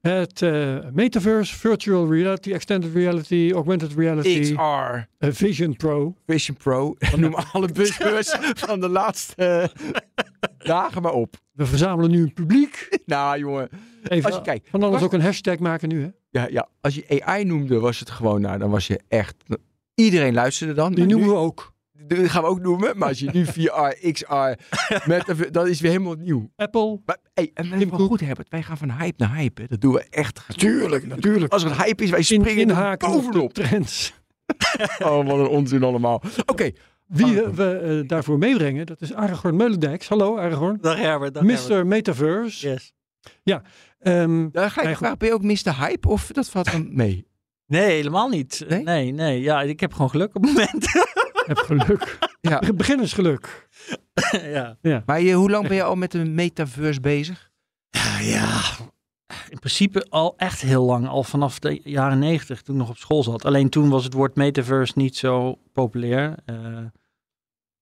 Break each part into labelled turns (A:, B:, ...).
A: Het uh, metaverse, virtual reality, extended reality, augmented reality,
B: XR,
A: uh, Vision Pro.
B: Vision Pro. Noem alle buzzwords van de laatste uh, dagen maar op.
A: We verzamelen nu een publiek.
B: nou jongen,
A: Even,
B: als je kijkt.
A: Van alles ook een hashtag maken nu hè.
B: Ja, ja, als je AI noemde, was het gewoon, nou, dan was je echt... Iedereen luisterde dan.
A: Die noemen
B: nu-
A: we ook.
B: Dat gaan we ook noemen. Maar als je nu VR, XR, met, dat is weer helemaal nieuw.
A: Apple.
B: Maar, hey, en wel
A: Cook.
B: goed Herbert, wij gaan van hype naar hype. hè. Dat doen we echt.
A: Natuurlijk, natuurlijk.
B: Als er een hype is, wij
A: In,
B: springen
A: de
B: bovenop.
A: trends.
B: Oh, wat een onzin allemaal. Oké,
A: Wie
B: Ah.
A: we eh, daarvoor meebrengen, dat is Aragorn Meulendijks. Hallo Aragorn.
C: Dag Herbert. Dag Herbert.
A: Mr. Metaverse.
C: Yes.
A: Ehm,
B: dan ga ik vragen, ben je ook Mr. Hype of dat valt dan mee?
C: Nee, helemaal niet.
B: Nee?
C: Nee? nee, Ja, ik heb gewoon geluk op het moment.
A: heb geluk.
B: Ja.
A: Beginnersgeluk.
C: ja.
B: Maar je, hoe lang ben je al met de metaverse bezig?
C: Ja, ja. In principe al echt heel lang. Al vanaf de jaren negentig, toen ik nog op school zat. Alleen toen was het woord metaverse niet zo populair. Eh,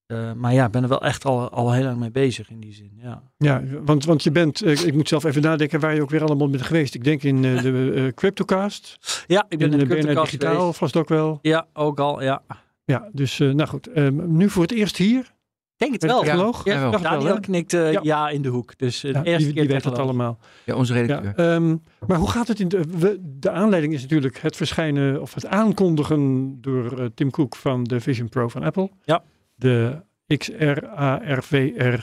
C: eh, maar ja, ik ben er wel echt al, al heel lang mee bezig in die zin. Ja.
A: Ja, want, want je bent, eh, ik moet zelf even nadenken waar je ook weer allemaal bent geweest. Ik denk in eh, de Cryptocast.
C: Ja, ik ben in de Cryptocast
A: Digitaal
C: geweest.
A: vast ook wel.
C: Ja, ook al. Ja.
A: Ja, dus eh, nou goed. ehm, nu voor het eerst hier.
C: Ik denk het wel.
A: technoloog.
C: Ja,
A: wel,
C: Daniel
A: hè?
C: knikt eh,
A: Ja.
C: ja. in de hoek. Dus eh,
A: Ja,
C: de eerste
A: die,
C: keer
A: die weet dat
C: technoloog.
A: allemaal.
B: Ja, onze redacteur.
A: Ja, ehm, maar hoe gaat het in de, we- de aanleiding is natuurlijk het verschijnen of het aankondigen door Tim Cook van de Vision Pro van Apple.
C: Ja.
A: De XR ARVR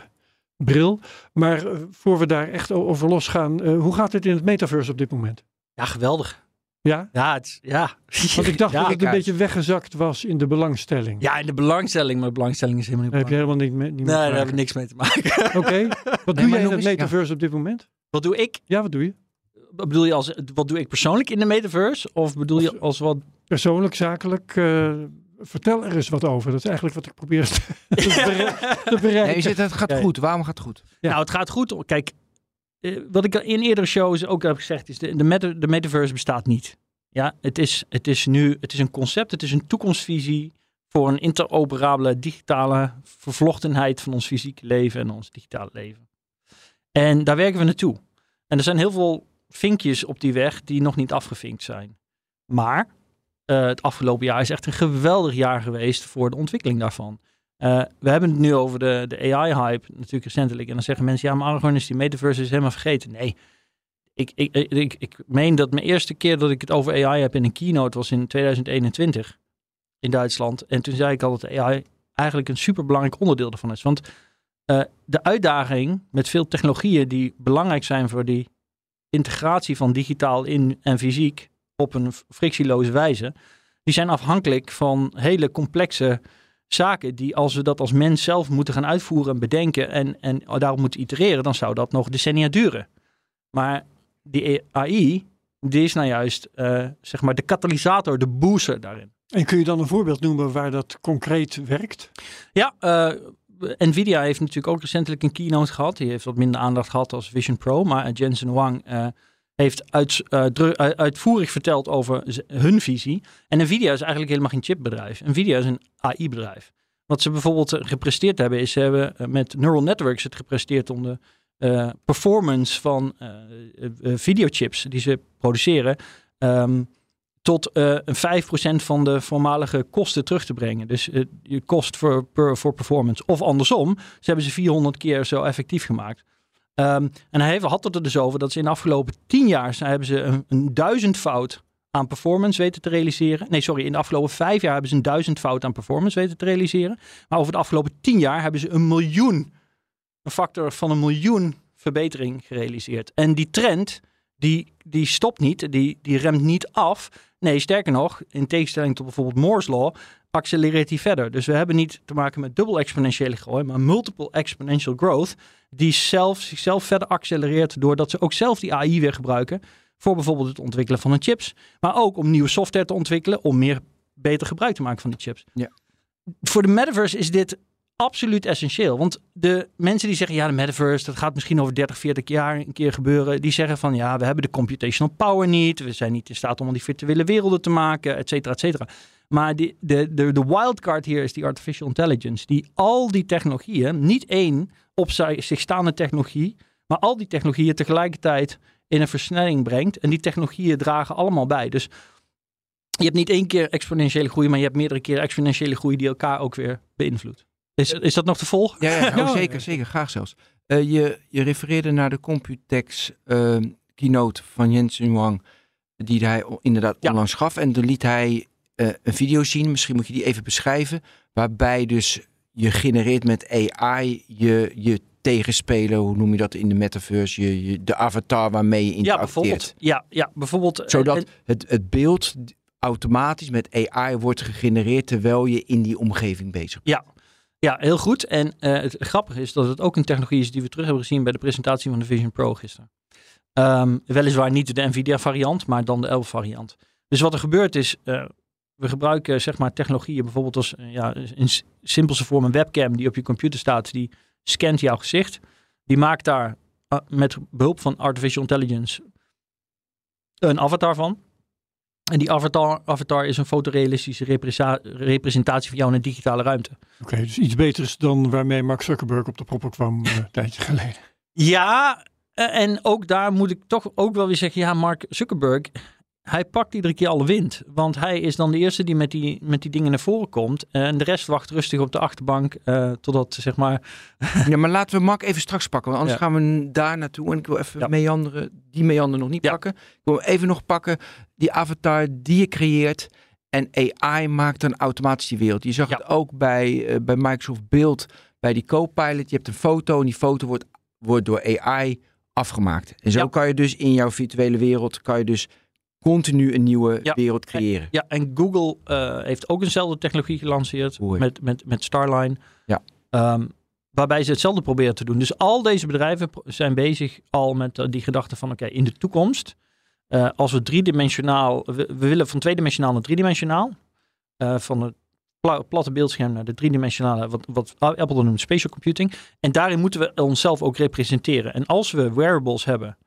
A: bril. Maar voor we daar echt over losgaan, eh, hoe gaat het in het metaverse op dit moment?
C: Ja, geweldig.
A: Ja?
C: Ja, het, ja.
A: Want ik dacht
C: ja,
A: dat het een beetje weggezakt was in de belangstelling.
C: Ja, in de belangstelling, maar de belangstelling is helemaal niet
A: Daar heb je
C: belangrijk.
A: helemaal niet, mee- niet
C: Nee, daar
A: te
C: heb ik niks mee te maken.
A: Oké. Wat doe jij in het metaverse op dit moment?
C: Wat doe ik?
A: Ja, wat doe je?
C: Wat bedoel je als, wat doe ik persoonlijk in de metaverse? Of bedoel je als wat...
A: Persoonlijk, zakelijk? eh, vertel er eens wat over. Dat is eigenlijk wat ik probeer te, te bere- te bereiken.
B: Nee, je zegt het gaat goed. Waarom gaat het goed?
A: Ja.
C: Nou, het gaat goed. Kijk, wat ik in eerdere shows ook heb gezegd is, de, de metaverse bestaat niet. Ja, het is, het is nu, het is een concept, het is een toekomstvisie voor een interoperabele digitale vervlochtenheid van ons fysieke leven en ons digitale leven. En daar werken we naartoe. En er zijn heel veel vinkjes op die weg die nog niet afgevinkt zijn. Maar eh, het afgelopen jaar is echt een geweldig jaar geweest voor de ontwikkeling daarvan. Eh, we hebben het nu over de, de AI-hype, natuurlijk recentelijk. En dan zeggen mensen, ja, maar Aragorn is die metaverse is helemaal vergeten. Nee, ik, ik, ik, ik, meen dat mijn eerste keer dat ik het over AI heb in een keynote was in 2021 in Duitsland. En toen zei ik al dat AI eigenlijk een superbelangrijk onderdeel ervan is. Want eh, de uitdaging met veel technologieën die belangrijk zijn voor die integratie van digitaal in en fysiek op een frictieloze wijze, die zijn afhankelijk van hele complexe zaken die als we dat als mens zelf moeten gaan uitvoeren en bedenken en, en daarop moeten itereren, dan zou dat nog decennia duren. Maar die AI, die is nou juist eh, zeg maar de katalysator, de booster daarin.
A: En kun je dan een voorbeeld noemen waar dat concreet werkt?
C: Ja, eh, Nvidia heeft natuurlijk ook recentelijk een keynote gehad. Die heeft wat minder aandacht gehad als Vision Pro. Maar Jensen Huang eh, heeft uit, eh, uit- uitvoerig verteld over hun visie. En Nvidia is eigenlijk helemaal geen chipbedrijf. Nvidia is een AI-bedrijf. Wat ze bijvoorbeeld eh, gepresteerd hebben, is ze hebben eh, met neural networks het gepresteerd om de eh, performance van eh, eh, eh, videochips die ze produceren. ehm, tot eh, een 5% van de voormalige kosten terug te brengen. Dus eh, je kost voor, per, voor performance. Of andersom, ze hebben ze 400 keer zo effectief gemaakt. Ehm, en hij had het er dus over dat ze in de afgelopen 10 jaar hebben ze een, een duizendvoud aan performance weten te realiseren. Nee, sorry, in de afgelopen vijf jaar hebben ze een duizendvoud aan performance weten te realiseren. Maar over de afgelopen 10 jaar hebben ze een miljoen, een factor van een miljoen verbetering gerealiseerd. En die trend, die, die stopt niet, die, die remt niet af. Nee, sterker nog, in tegenstelling tot bijvoorbeeld Moore's Law, accelereert die verder. Dus we hebben niet te maken met dubbel exponentiële groei, maar multiple exponential growth, die zelf, zichzelf verder accelereert doordat ze ook zelf die AI weer gebruiken voor bijvoorbeeld het ontwikkelen van hun chips, maar ook om nieuwe software te ontwikkelen, om meer beter gebruik te maken van die chips.
B: Ja.
C: Voor de metaverse is dit absoluut essentieel. Want de mensen die zeggen, ja, de metaverse, dat gaat misschien over 30, 40 jaar een keer gebeuren. Die zeggen van, ja, we hebben de computational power niet. We zijn niet in staat om al die virtuele werelden te maken, et cetera, et cetera. Maar die, de, de, de wildcard hier is die artificial intelligence. Die al die technologieën, niet één op zich staande technologie, maar al die technologieën tegelijkertijd in een versnelling brengt. En die technologieën dragen allemaal bij. Dus je hebt niet één keer exponentiële groei, maar je hebt meerdere keren exponentiële groei die elkaar ook weer beïnvloedt. Is, is dat nog te volgen?
B: Ja, ja, oh,
A: Ja,
B: zeker, zeker. Graag zelfs. Eh, je, je refereerde naar de Computex eh, keynote van Jensen Huang, die hij inderdaad
C: Ja.
B: onlangs gaf. En toen liet hij eh, een video zien, misschien moet je die even beschrijven, waarbij dus je genereert met AI je, je tegenspeler, hoe noem je dat in de metaverse, je, je, de avatar waarmee je
C: Ja,
B: interacteert.
C: bijvoorbeeld. Ja, ja, bijvoorbeeld. eh,
B: Zodat
C: en-
B: het, het beeld automatisch met AI wordt gegenereerd terwijl je in die omgeving bezig bent.
C: Ja, heel goed. En eh, het grappige is dat het ook een technologie is die we terug hebben gezien bij de presentatie van de Vision Pro gisteren. Ehm, weliswaar niet de Nvidia variant, maar dan de 11 variant. Dus wat er gebeurt is, eh, we gebruiken zeg maar technologieën bijvoorbeeld als eh, ja, in simpelste vorm een webcam die op je computer staat, die scant jouw gezicht. Die maakt daar met behulp van artificial intelligence een avatar van. En die avatar, avatar is een fotorealistische representatie van jou in een digitale ruimte.
A: Oké, dus iets beters dan waarmee Mark Zuckerberg op de proppen kwam eh, een tijdje geleden.
C: Ja, eh, en ook daar moet ik toch ook wel weer zeggen, ja, Mark Zuckerberg, hij pakt iedere keer alle wind. Want hij is dan de eerste die met die, met die dingen naar voren komt. eh, En de rest wacht rustig op de achterbank eh, totdat, zeg maar...
B: Ja, maar laten we Mark even straks pakken, want anders
C: Ja.
B: gaan we daar naartoe. En ik wil even
C: Ja.
B: meanderen, die meander nog niet
C: Ja.
B: pakken. Ik wil even nog pakken die avatar die je creëert. En AI maakt dan automatisch die wereld. Je zag het ook bij, eh, bij Microsoft Beeld, bij die Copilot. Je hebt een foto en die foto wordt, wordt door AI afgemaakt. En zo kan je dus in jouw virtuele wereld, kan je dus continu een nieuwe
C: Ja.
B: wereld creëren.
C: Ja, en Google eh, heeft ook eenzelfde technologie gelanceerd
B: Oei.
C: met, met, met Starline.
B: Ja.
C: Ehm, waarbij ze hetzelfde proberen te doen. Dus al deze bedrijven zijn bezig al met eh, die gedachte van oké, in de toekomst, eh, als we driedimensionaal, we, we willen van tweedimensionaal naar driedimensionaal, van het pla- platte beeldscherm naar de driedimensionale, wat, wat Apple dan noemt spatial computing. En daarin moeten we onszelf ook representeren. En als we wearables hebben,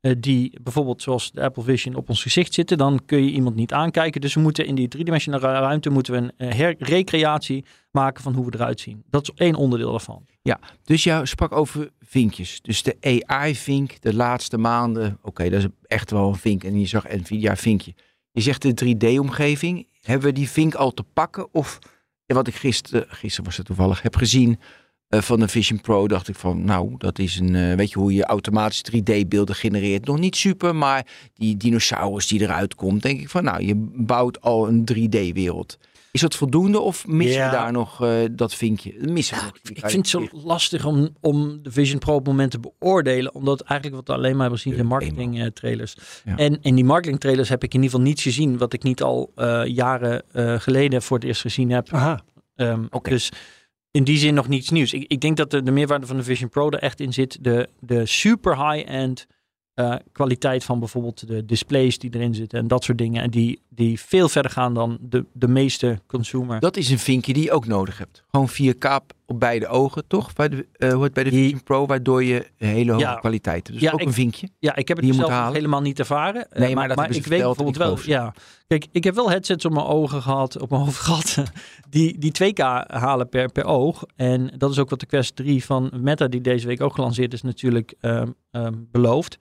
C: die bijvoorbeeld zoals de Apple Vision op ons gezicht zitten, dan kun je iemand niet aankijken. Dus we moeten in die driedimensionale ruimte moeten we een eh, recreatie maken van hoe we eruit zien. Dat is één onderdeel daarvan.
B: Dus jou sprak over vinkjes. Dus de AI-vink de laatste maanden. Oké, dat is echt wel een vink. En je zag Nvidia-vinkje. Je zegt de 3D-omgeving. Hebben we die vink al te pakken? Of ja, wat ik gisteren, gisteren was het toevallig, heb gezien eh, van de Vision Pro. Dacht ik van, nou, dat is een, eh, weet je hoe je automatisch 3D-beelden genereert. Nog niet super, maar die dinosaurus die eruit komt. Denk ik van, nou, je bouwt al een 3D-wereld. Is dat voldoende of missen
C: Ja.
B: we daar nog eh, dat vinkje? Missen.
C: Ik vind het zo lastig om, om de Vision Pro op het moment te beoordelen. Omdat eigenlijk wat we alleen maar hebben gezien zijn marketing eh, trailers.
B: Ja.
C: En in die marketing trailers heb ik in ieder geval niets gezien wat ik niet al eh, jaren eh, geleden voor het eerst gezien heb.
A: Aha,
C: Ehm,
B: Oké.
C: Dus in die zin nog niets nieuws. Ik, ik denk dat de, de meerwaarde van de Vision Pro er echt in zit. De, de super high-end eh, kwaliteit van bijvoorbeeld de displays die erin zitten en dat soort dingen. En die, die veel verder gaan dan de, de meeste consumer.
B: Dat is een vinkje die je ook nodig hebt. Gewoon 4K op beide ogen, toch? Bij de, hoe het bij de
C: Die-
B: Vision Pro, waardoor je hele hoge
C: Ja.
B: kwaliteit hebt. Dus
C: Ja,
B: ook
C: ik-
B: een vinkje.
C: Ja, ik heb het zelf helemaal niet ervaren. Eh,
B: Nee, maar dat ze
C: ik weet bijvoorbeeld wel. Ja, kijk, ik heb wel headsets op mijn ogen gehad, op mijn hoofd gehad, die, die 2K halen per, per oog. En dat is ook wat de Quest 3 van Meta, die deze week ook gelanceerd is, natuurlijk ehm, ehm, belooft.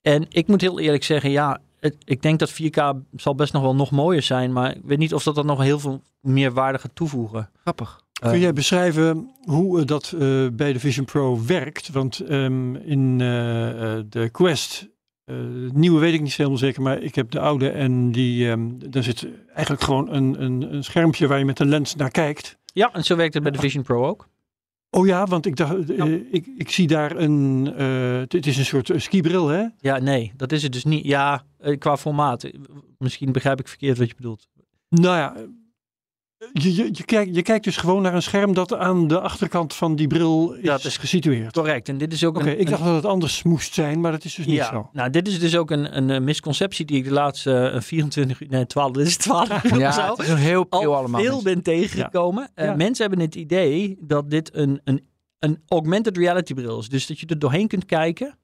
C: En ik moet heel eerlijk zeggen, ja, het- ik denk dat 4K zal best nog wel nog mooier zijn, maar ik weet niet of dat dan nog heel veel meer waarde gaat toevoegen.
B: Grappig.
A: kun
C: Eh,
A: jij beschrijven hoe eh, dat eh, bij de Vision Pro werkt? Want ehm, in eh, eh, de Quest, eh, de nieuwe weet ik niet helemaal zeker, maar ik heb de oude en die, ehm, daar zit eigenlijk gewoon een, een, een schermpje waar je met een lens naar kijkt.
C: Ja, en zo werkt het bij de Vision Pro ook.
A: Oh ja, want ik dacht, eh, ik, ik zie daar een, eh, het- is een soort skibril hè?
C: Ja, nee, dat is het dus niet. Ja, eh, qua formaat. Misschien begrijp ik verkeerd wat je bedoelt.
A: Nou ja, je, je, je, kijkt, je kijkt dus gewoon naar een scherm dat aan de achterkant van die bril is,
C: Dat is
A: gesitueerd.
C: Correct. En dit is ook
A: Oké,
C: een,
A: ik
C: een-
A: dacht dat het anders moest zijn, maar dat is dus niet
C: ja,
A: zo.
C: nou, dit is dus ook een, een, eh, misconceptie die ik de laatste eh, 24 uur, nee, 12, dit is 12 uur of
B: Ja,
C: zo,
B: het is een heel
C: al
B: veel allemaal.
C: veel ben tegengekomen. Eh,
A: Ja.
C: Mensen hebben het idee dat dit een, een, een augmented reality bril is. Dus dat je er doorheen kunt kijken.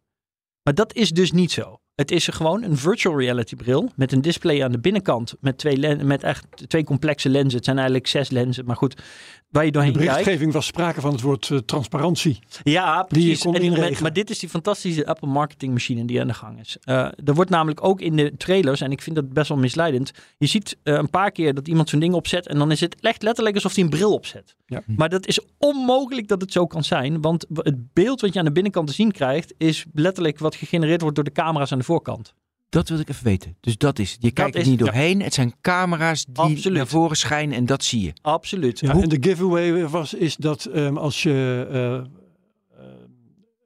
C: Maar dat is dus niet zo. Het is gewoon een virtual reality bril met een display aan de binnenkant met twee, len- met echt twee complexe lenzen. Het zijn eigenlijk zes lenzen, maar goed, waar je
A: de
C: doorheen kijkt.
A: berichtgeving was sprake van het woord eh, transparantie.
C: Ja,
A: die je
C: precies.
A: kon
C: En-
A: inregelen.
C: maar, dit is die fantastische Apple marketing machine die aan de gang is. Eh, er wordt namelijk ook in de trailers, en ik vind dat best wel misleidend. Je ziet eh, een paar keer dat iemand zo'n ding opzet en dan is het echt letterlijk alsof hij een bril opzet.
A: Ja.
C: Maar dat is onmogelijk dat het zo kan zijn, want het beeld wat je aan de binnenkant te zien krijgt is letterlijk wat gegenereerd wordt door de camera's aan de voorkant.
B: Dat wil ik even weten. Dus dat is. Je kijkt er niet doorheen. Het zijn camera's die
C: Absoluut.
B: naar voren schijnen en dat zie je.
C: Absoluut.
A: Ja,
B: Hoe-
A: en de giveaway was, is dat ehm, als je eh, eh,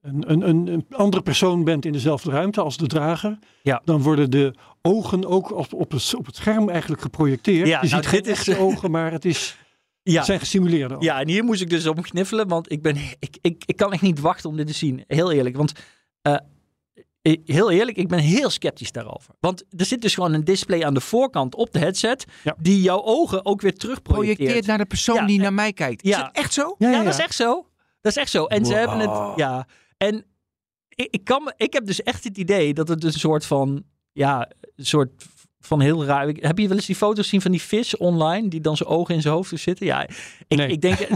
A: een, een, een, een andere persoon bent in dezelfde ruimte als de drager,
C: Ja.
A: dan worden de ogen ook op, op, het, op het scherm eigenlijk geprojecteerd.
C: Ja,
A: je
C: nou,
A: ziet geen
C: dit is-
A: echte ogen, maar het, is,
C: Ja.
A: het zijn gesimuleerde ogen.
C: Ja, en hier moest ik dus op kniffelen, want ik, ben, ik, ik, ik kan echt niet wachten om dit te zien. Heel eerlijk, want eh, heel eerlijk, ik ben heel sceptisch daarover. Want er zit dus gewoon een display aan de voorkant op de headset,
A: Ja.
C: die jouw ogen ook weer terug projecteert.
B: Projecteert naar de persoon
C: Ja,
B: die
C: en-
B: naar mij kijkt. Is
C: ja.
B: dat echt zo?
A: Ja,
C: Ja,
A: ja,
C: dat is echt zo. Dat is echt zo. En ze hebben het, ja. En ik, ik, kan, me- ik heb dus echt het idee dat het een soort van, ja, een soort van heel raar. ik- Heb je wel eens die foto's zien van die vis online die dan zijn ogen in zijn hoofd zitten? Ja, ik,
A: Nee.
C: ik denk.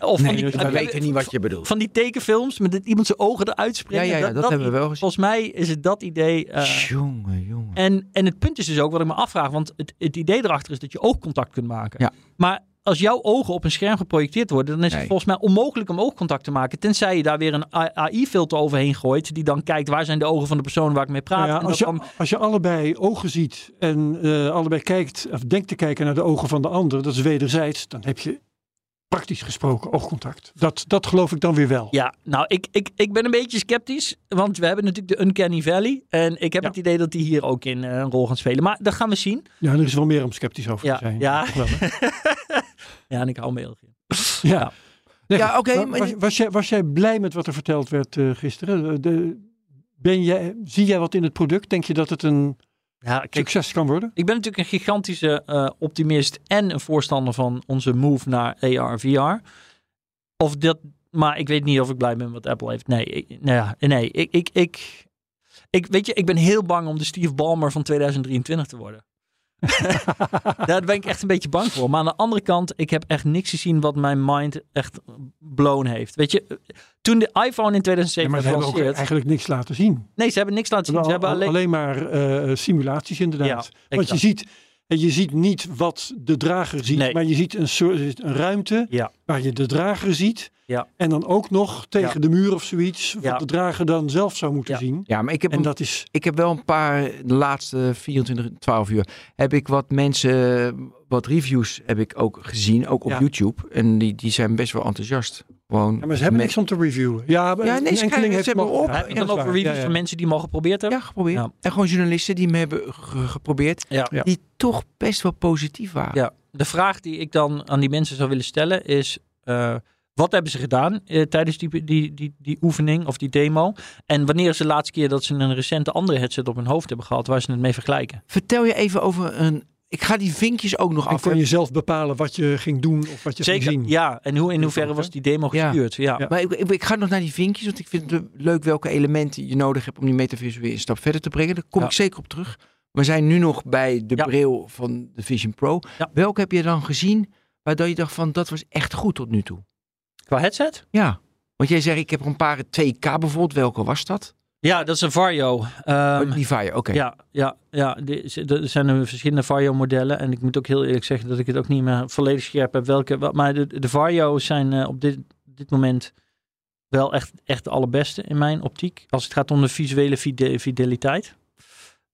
C: Of van
B: Nee,
C: die,
B: we weten niet wat je bedoelt.
C: van die tekenfilms met dat iemand zijn ogen eruit
B: Ja,
C: springen.
B: ja, ja, dat, hebben we wel gezien.
C: Volgens mij is het dat idee. eh,
B: jongen, jongen.
C: en, en het punt is dus ook wat ik me afvraag, want het, het idee erachter is dat je oogcontact kunt maken.
B: Ja.
C: Maar als jouw ogen op een scherm geprojecteerd worden, dan is
B: Nee.
C: het volgens mij onmogelijk om oogcontact te maken. Tenzij je daar weer een AI-filter overheen gooit, die dan kijkt waar zijn de ogen van de persoon waar ik mee praat.
A: Nou ja,
C: en
A: als, je,
C: dan,
A: als je allebei ogen ziet en eh, allebei kijkt, of denkt te kijken naar de ogen van de ander, dat is wederzijds, dan heb je praktisch gesproken oogcontact. Dat, dat geloof ik dan weer wel.
C: ja, nou, ik, ik, ik ben een beetje sceptisch, want we hebben natuurlijk de Uncanny Valley. En ik heb
A: Ja.
C: het idee dat die hier ook in eh, een rol gaan spelen. Maar dat gaan we zien.
A: Ja, er is wel meer om sceptisch over
C: Ja,
A: te zijn.
C: ja.
A: Toch wel?
C: ja, en ik hou veel.
A: ja. Nee,
B: Ja, oké,
A: was, jij, was jij blij met wat er verteld werd eh, gisteren? De, ben jij, zie jij wat in het product? Denk je dat het een
C: Ja, kijk,
A: succes kan worden?
C: Ik ben natuurlijk een gigantische eh, optimist en een voorstander van onze move naar AR VR. Of dat, maar ik weet niet of ik blij ben met wat Apple heeft. Nee, ik, nou ja, nee, ik, ik, ik, ik, weet je, ik ben heel bang om de Steve Ballmer van 2023 te worden. Daar ben ik echt een beetje bang voor. Maar aan de andere kant, ik heb echt niks gezien wat mijn mind echt blown heeft. Weet je, toen de iPhone in
A: Ja,
C: 2007
A: maar ze
C: werd
A: hebben ook eigenlijk niks laten zien.
C: Nee, ze hebben niks laten zien. Ze hebben
A: al-
C: alleen...
A: alleen maar eh, simulaties inderdaad.
C: Ja,
A: Want je ziet, je ziet niet wat de drager ziet,
C: Nee.
A: maar je ziet een, soort, een ruimte
C: Ja.
A: waar je de drager ziet.
C: Ja.
A: En dan ook nog tegen
C: Ja.
A: de muur of zoiets, wat
C: Ja.
A: de drager dan zelf zou moeten
C: Ja.
A: zien.
B: Ja, maar ik heb,
A: En
B: een-
A: dat is,
B: ik heb wel een paar, de laatste 24, 12 uur, heb ik wat mensen, wat reviews heb ik ook gezien, ook op
A: Ja.
B: YouTube. En die, die zijn best wel enthousiast. Gewoon
A: ja, maar ze hebben
B: met-
A: niks om te reviewen. Ja,
B: Ja, nee, ze krijgen-
A: heeft
B: ze hebben
A: mogen-
B: op.
A: Ja,
C: Heb je dan
A: waar.
C: reviews
A: Ja, ja.
C: van mensen die hem al geprobeerd hebben?
B: Ja, geprobeerd.
C: Ja.
B: En gewoon journalisten die me hebben ge- geprobeerd,
C: Ja.
A: Ja.
B: die toch best wel positief waren.
C: Ja, de vraag die ik dan aan die mensen zou willen stellen is: eh, wat hebben ze gedaan eh, tijdens die, die, die, die oefening of die demo? En wanneer is de laatste keer dat ze een recente andere headset op hun hoofd hebben gehad waar ze het mee vergelijken?
B: Vertel je even over een, ik ga die vinkjes ook nog
A: En
B: af.
A: kon je zelf bepalen wat je ging doen of wat je ging
C: Zeker,
A: zien.
C: ja. En hoe, in hoeverre was die demo gestuurd? Ja.
A: Ja.
B: Maar ik, ik, ik ga nog naar die vinkjes, want ik vind het leuk welke elementen je nodig hebt om die metaverse weer een stap verder te brengen. Daar kom
C: Ja.
B: ik zeker op terug. We zijn nu nog bij de
C: Ja.
B: bril van de Vision Pro.
C: Ja.
B: Welke heb je dan gezien waardoor je dacht van dat was echt goed tot nu toe?
C: Qua headset?
B: Ja, want jij zegt ik heb er een paar 2K bijvoorbeeld. Welke was dat?
C: Ja, dat is een Vario. Ehm,
B: Oh, die Fire, oké.
C: Ja, ja, ja. die- Er zijn er verschillende Vario-modellen. En ik moet ook heel eerlijk zeggen dat ik het ook niet meer volledig scherp heb. Welke, wel- maar de, de Vario's zijn eh, op dit, dit moment wel echt, echt de allerbeste in mijn optiek. Als het gaat om de visuele fide- fideliteit.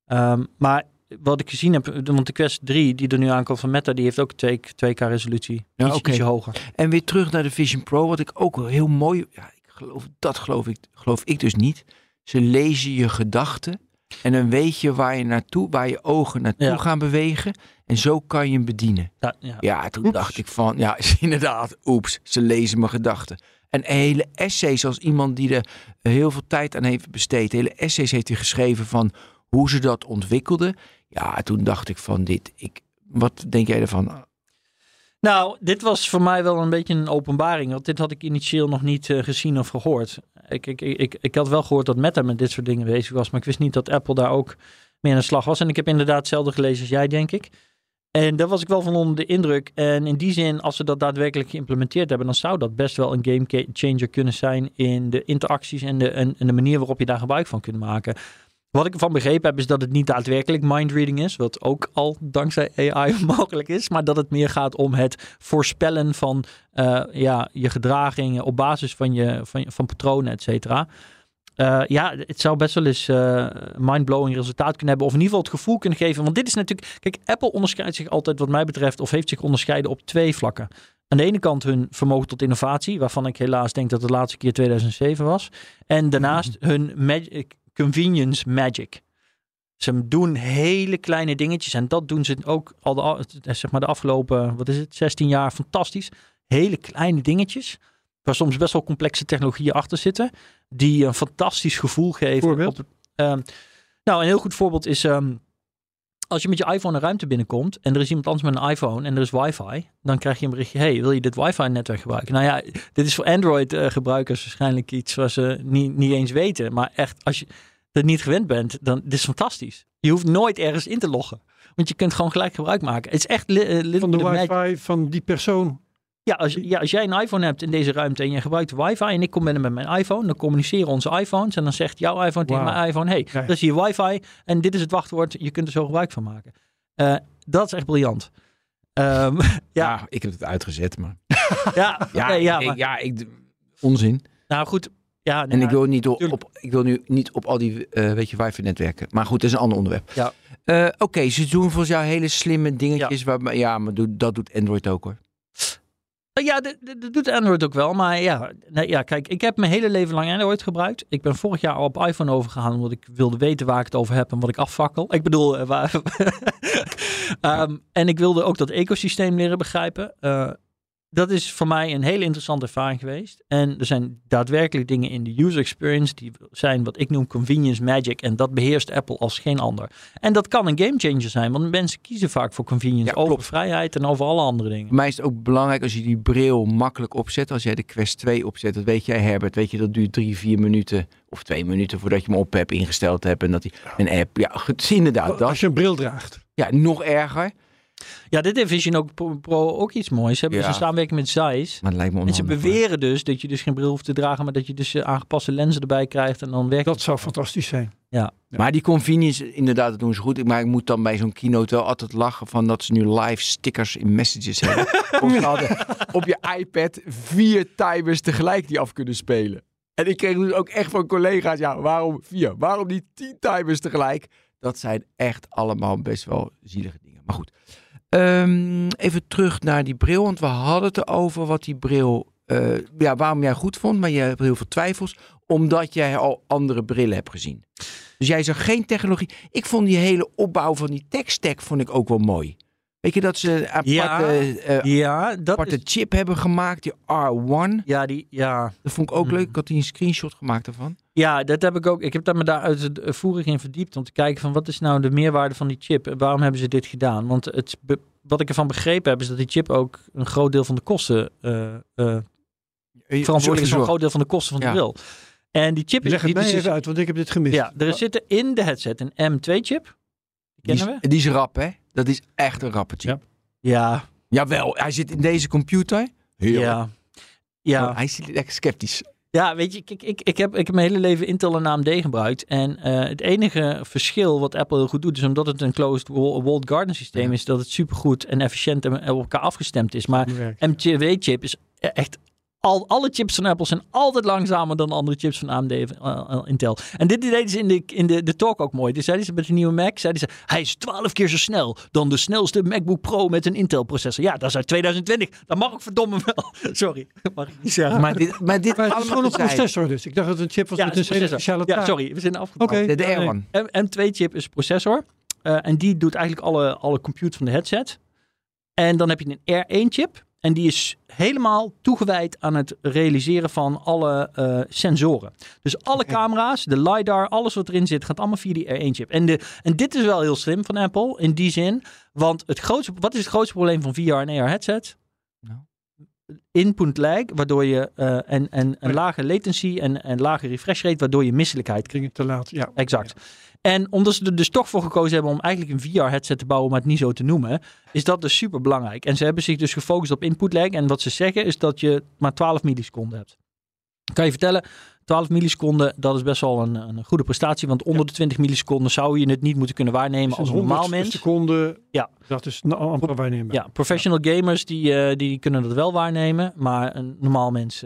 C: Ehm, maar wat ik gezien heb, want de Quest 3 die er nu aankomt van Meta, die heeft ook 2, 2K resolutie.
B: Ja,
C: Iets,
B: oké.
C: ietsje hoger.
B: En weer terug naar de Vision Pro, wat ik ook heel mooi, ja, ik geloof, dat geloof ik, geloof ik dus niet. Ze lezen je gedachten En dan weet je waar je naartoe, waar je ogen naartoe
C: Ja.
B: gaan bewegen. En zo kan je hem bedienen.
C: Ja, ja.
B: Ja, toen
A: Oeps.
B: dacht ik van, ja, inderdaad, oeps, ze lezen mijn gedachten. En hele essays, als iemand die er heel veel tijd aan heeft besteed, hele essays heeft hij geschreven van hoe ze dat ontwikkelden. Ja, toen dacht ik van dit, ik, wat denk jij ervan?
C: Nou, dit was voor mij wel een beetje een openbaring. Want dit had ik initieel nog niet eh, gezien of gehoord. Ik, ik, ik, ik, had wel gehoord dat Meta met dit soort dingen bezig was. Maar ik wist niet dat Apple daar ook mee aan de slag was. En ik heb inderdaad hetzelfde gelezen als jij, denk ik. En daar was ik wel van onder de indruk. En in die zin, als ze dat daadwerkelijk geïmplementeerd hebben, dan zou dat best wel een game changer kunnen zijn in de interacties en de, en de manier waarop je daar gebruik van kunt maken. Wat ik ervan begrepen heb, is dat het niet daadwerkelijk mindreading is, wat ook al dankzij AI mogelijk is, maar dat het meer gaat om het voorspellen van eh, ja, je gedragingen op basis van, je, van, van patronen, et cetera. Eh, ja, het zou best wel eens eh mindblowing resultaat kunnen hebben. Of in ieder geval het gevoel kunnen geven. Want dit is natuurlijk. Kijk, Apple onderscheidt zich altijd, wat mij betreft, of heeft zich onderscheiden op twee vlakken. Aan de ene kant hun vermogen tot innovatie, waarvan ik helaas denk dat de laatste keer 2007 was. En daarnaast hun magic, convenience magic. Ze doen hele kleine dingetjes en dat doen ze ook al de, zeg maar de afgelopen, wat is het, 16 jaar fantastisch. Hele kleine dingetjes, waar soms best wel complexe technologieën achter zitten, die een fantastisch gevoel geven.
A: Voorbeeld?
C: Op, ehm, nou, een heel goed voorbeeld is ehm, als je met je iPhone een ruimte binnenkomt en er is iemand anders met een iPhone en er is wifi, dan krijg je een berichtje, hey, wil je dit wifi-netwerk gebruiken? Nou ja, dit is voor Android-gebruikers waarschijnlijk iets wat ze niet, niet eens weten, maar echt, als je er niet gewend bent, dan dit is fantastisch. Je hoeft nooit ergens in te loggen, want je kunt gewoon gelijk gebruik maken. Het is echt li- eh, little
A: Van de wifi van die persoon.
C: Ja als, ja, als jij een iPhone hebt in deze ruimte en je gebruikt wifi en ik kom binnen met mijn iPhone, dan communiceren onze iPhones en dan zegt jouw iPhone tegen mijn iPhone, hey,
A: Ja.
C: dat is hier wifi en dit is het wachtwoord, je kunt er zo gebruik van maken. Eh, dat is echt briljant. Ehm, ja,
B: Ja, ik heb het uitgezet, maar...
C: ja,
B: Ja,
C: nee, ja, maar,
B: ja ik, onzin.
C: nou goed. Ja,
B: En ik wil, niet op, ik wil nu niet op al die eh, weet je, wifi-netwerken. Maar goed, dat is een ander onderwerp.
C: Ja.
B: Eh, Oké, ze doen volgens jou hele slimme dingetjes. Ja, waar, ja maar doe- dat doet Android ook hoor.
C: Ja, dat, doet Android ook wel. Maar ja, ja, kijk, ik heb mijn hele leven lang Android gebruikt. Ik ben vorig jaar al op iPhone overgegaan, omdat ik wilde weten waar ik het over heb en wat ik afvakkel. Ik bedoel, eh, waar... Ehm, en ik wilde ook dat ecosysteem leren begrijpen. Eh, dat is voor mij een hele interessante ervaring geweest. En er zijn daadwerkelijk dingen in de user experience die zijn wat ik noem convenience magic. En dat beheerst Apple als geen ander. En dat kan een gamechanger zijn, want mensen kiezen vaak voor convenience
B: Ja,
C: over
B: klopt.
C: vrijheid en over alle andere dingen.
B: Voor mij is het ook belangrijk als je die bril makkelijk opzet. Als jij de Quest 2 opzet, dat weet jij Herbert. Weet je, dat duurt drie, vier minuten of twee minuten voordat je hem op hebt ingesteld hebt. En dat hij een app, ja, goed, inderdaad. Dat,
A: Als je een bril draagt.
B: ja, nog erger.
C: Ja, dit heeft Vision ook Pro, Pro ook iets moois. Ze hebben
B: Ja.
C: dus een samenwerking met Zeiss.
B: Maar het lijkt me
C: En ze beweren dus dat je dus geen bril hoeft te dragen, maar dat je dus eh, aangepaste lenzen erbij krijgt en dan werkt
A: Dat
C: het.
A: zou fantastisch zijn.
B: Maar die convenience, inderdaad, dat doen ze goed. Maar ik moet dan bij zo'n keynote wel altijd lachen van dat ze nu live stickers in messages hebben. of ze hadden op je iPad vier timers tegelijk die af kunnen spelen. En ik kreeg dus ook echt van collega's, ja, waarom vier? Waarom niet tien timers tegelijk? Dat zijn echt allemaal best wel zielige dingen. Maar goed, Ehm, even terug naar die bril, want we hadden het erover wat die bril, eh, ja, waarom jij goed vond, maar je hebt heel veel twijfels, omdat jij al andere brillen hebt gezien. Dus jij zag geen technologie. Ik vond die hele opbouw van die tech-stack vond ik ook wel mooi. Weet je dat ze een aparte,
C: Ja,
B: eh,
C: Ja, dat
B: aparte
C: is...
B: chip hebben gemaakt, die R1.
C: Ja, die, ja.
B: Dat vond ik ook
C: Mhm.
B: leuk. Ik had die een screenshot gemaakt ervan.
C: ja, dat heb ik ook. Ik heb daar me daar uit het eh, in verdiept om te kijken van wat is nou de meerwaarde van die chip en waarom hebben ze dit gedaan? Want het, wat ik ervan begrepen heb is dat die chip ook een groot deel van de kosten eh, eh, verantwoordelijk is voor een groot deel van de kosten van de
B: Ja.
C: bril. En die chip is
A: Leg het
C: die
A: mij
C: is-
A: even uit, want ik heb dit gemist.
C: Ja, er zitten in de headset een M2-chip. Die
B: Die
C: kennen we?
B: die is rap, hè? Dat is echt een rappe chip.
A: Ja.
C: Ja,
B: Jawel, hij zit in deze computer. Heel.
C: ja. Ja,
B: Oh, hij is lekker sceptisch.
C: ja, weet je, kijk, ik, ik, heb, ik heb mijn hele leven Intel en AMD gebruikt. En eh, het enige verschil wat Apple heel goed doet, is omdat het een closed wall- walled garden systeem
B: Ja.
C: is, dat het supergoed en efficiënt en op elkaar afgestemd is. Maar. M2-chip is e- echt al, alle chips van Apple zijn altijd langzamer dan andere chips van AMD of uh, Intel. En dit deden ze in de, in de, de talk ook mooi. Dus zeiden ze met de nieuwe Mac, zeiden ze, hij is 12 keer zo snel dan de snelste MacBook Pro met een Intel processor. Ja, dat is uit 2020. Dat mag ik verdomme wel. Sorry, mag ik niet zeggen.
B: Maar dit, maar dit
A: Maar het is gewoon een processor dus. Ik dacht dat het een chip was
C: Ja,
A: met een speciale
C: Ja, sorry, we zijn.
A: Oké.
B: De, de
A: Ja,
B: R1.
C: M- M2 chip is processor. Eh, en die doet eigenlijk alle, alle compute van de headset. En dan heb je een R1 chip. En die is helemaal toegewijd aan het realiseren van alle eh, sensoren. Dus alle camera's, de LiDAR, alles wat erin zit, gaat allemaal via die R1 chip. En, de, en dit is wel heel slim van Apple in die zin. Want het grootste, wat is het grootste probleem van VR en AR headsets?
B: Nou.
C: Input lag, waardoor je eh, en, en een lage latency en, en lage refresh rate, waardoor je misselijkheid
A: het te laat. Ja.
C: Exact. En omdat ze er dus toch voor gekozen hebben om eigenlijk een VR-headset te bouwen, maar het niet zo te noemen, is dat dus super belangrijk. En ze hebben zich dus gefocust op input lag. En wat ze zeggen is dat je maar 12 milliseconden hebt. Kan je vertellen, 12 milliseconden, dat is best wel een, een goede prestatie. Want onder de 20 milliseconden zou je het niet moeten kunnen waarnemen
A: Dus
C: als normaal
A: 100
C: mens.
A: seconden.
C: Ja.
A: Dat is amper waarneembaar.
C: Ja, professional gamers die, eh, die kunnen dat wel waarnemen, maar een normaal mens.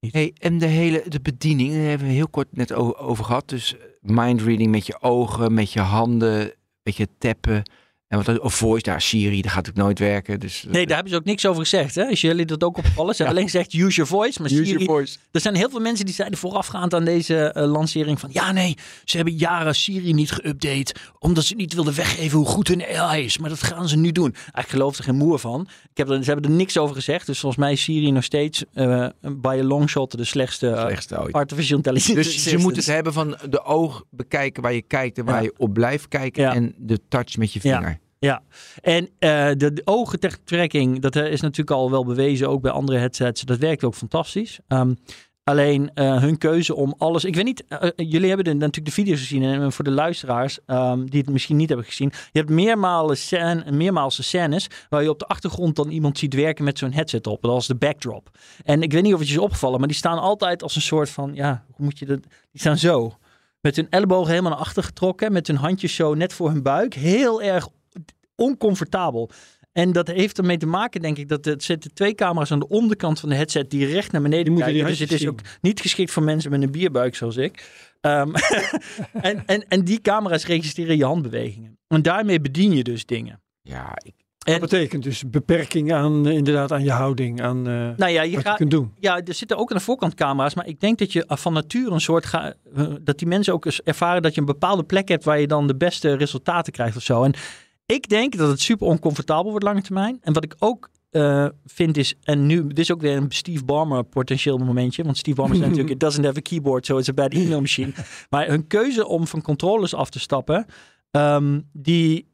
C: Eh,
B: Hey, en de hele de bediening, daar hebben we heel kort net over gehad. Dus mindreading met je ogen, met je handen, met je tappen. En wat, of voice, daar Siri, dat gaat natuurlijk nooit werken. Dus,
C: Nee, daar hebben ze ook niks over gezegd. Hè? Als jullie dat ook opvallen. Ze hebben alleen gezegd use your voice. Maar
B: Use
C: Siri,
B: your voice.
C: Er zijn heel veel mensen die zeiden voorafgaand aan deze eh, lancering van ja nee, ze hebben jaren Siri niet geüpdate omdat ze niet wilden weggeven hoe goed hun AI is. Maar dat gaan ze nu doen. Ik geloof er geen moer van. Ik heb er, ze hebben er niks over gezegd. Dus volgens mij is Siri nog steeds eh by a long shot de slechtste eh,
B: Slechtste ooit.
C: artificial intelligence.
B: Dus ze
C: assistant.
B: moeten het hebben van de oog bekijken waar je kijkt en waar
C: Ja.
B: je op blijft kijken.
C: Ja.
B: En de touch met je vinger.
C: Ja, en eh, de, de oogentrekking, dat eh, is natuurlijk al wel bewezen, ook bij andere headsets. Dat werkt ook fantastisch. Ehm, alleen eh, hun keuze om alles. Ik weet niet, jullie hebben natuurlijk de video's gezien. En voor de luisteraars ehm, die het misschien niet hebben gezien. Je hebt meermalen scène, scènes waar je op de achtergrond dan iemand ziet werken met zo'n headset op. Dat is de backdrop. En ik weet niet of het je is opgevallen, maar die staan altijd als een soort van, ja, hoe moet je dat? Die staan zo. Met hun ellebogen helemaal naar achter getrokken. Met hun handjes zo net voor hun buik. Heel erg oncomfortabel. En dat heeft ermee te maken, denk ik, dat er zitten twee camera's aan de onderkant van de headset die recht naar beneden
A: moeten
C: kijken. Dus het is ook niet geschikt voor mensen met een bierbuik zoals ik. Ehm, en, en, en die camera's registreren je handbewegingen. En daarmee bedien je dus dingen.
B: Ja, ik,
A: Dat
C: En-
A: betekent dus beperking aan, inderdaad, aan je houding, aan eh,
C: Nou ja, je
A: wat je
C: gaat,
A: kunt doen.
C: Ja, er zitten ook aan de voorkant camera's, maar ik denk dat je van nature een soort ga, eh, dat die mensen ook eens ervaren dat je een bepaalde plek hebt waar je dan de beste resultaten krijgt of zo. En ik denk dat het super oncomfortabel wordt lange termijn. En wat ik ook eh, vind is, en nu, dit is ook weer een Steve Ballmer potentieel momentje, want Steve Ballmer is natuurlijk, it doesn't have a keyboard, so it's a bad email machine. Maar hun keuze om van controllers af te stappen, ehm, die,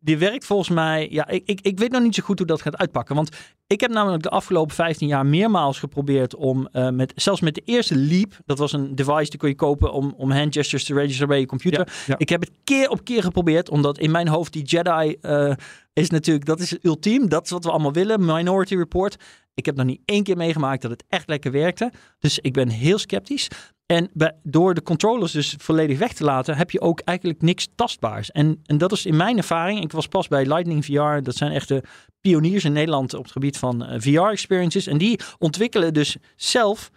C: die werkt volgens mij, ja, ik, ik, ik weet nog niet zo goed hoe dat gaat uitpakken, want ik heb namelijk de afgelopen 15 jaar meermaals geprobeerd om, eh, met, zelfs met de eerste Leap, dat was een device die kon je kopen om, om hand gestures te registeren bij je computer.
A: ja.
C: Ik heb het keer op keer geprobeerd, omdat in mijn hoofd die Jedi eh, is natuurlijk, dat is het ultiem, dat is wat we allemaal willen, Minority Report. Ik heb nog niet één keer meegemaakt dat het echt lekker werkte, dus ik ben heel sceptisch. En door de controllers dus volledig weg te laten, heb je ook eigenlijk niks tastbaars. En, en dat is in mijn ervaring. Ik was pas bij Lightning VR. Dat zijn echte pioniers in Nederland op het gebied van eh, VR-experiences. En die ontwikkelen dus zelf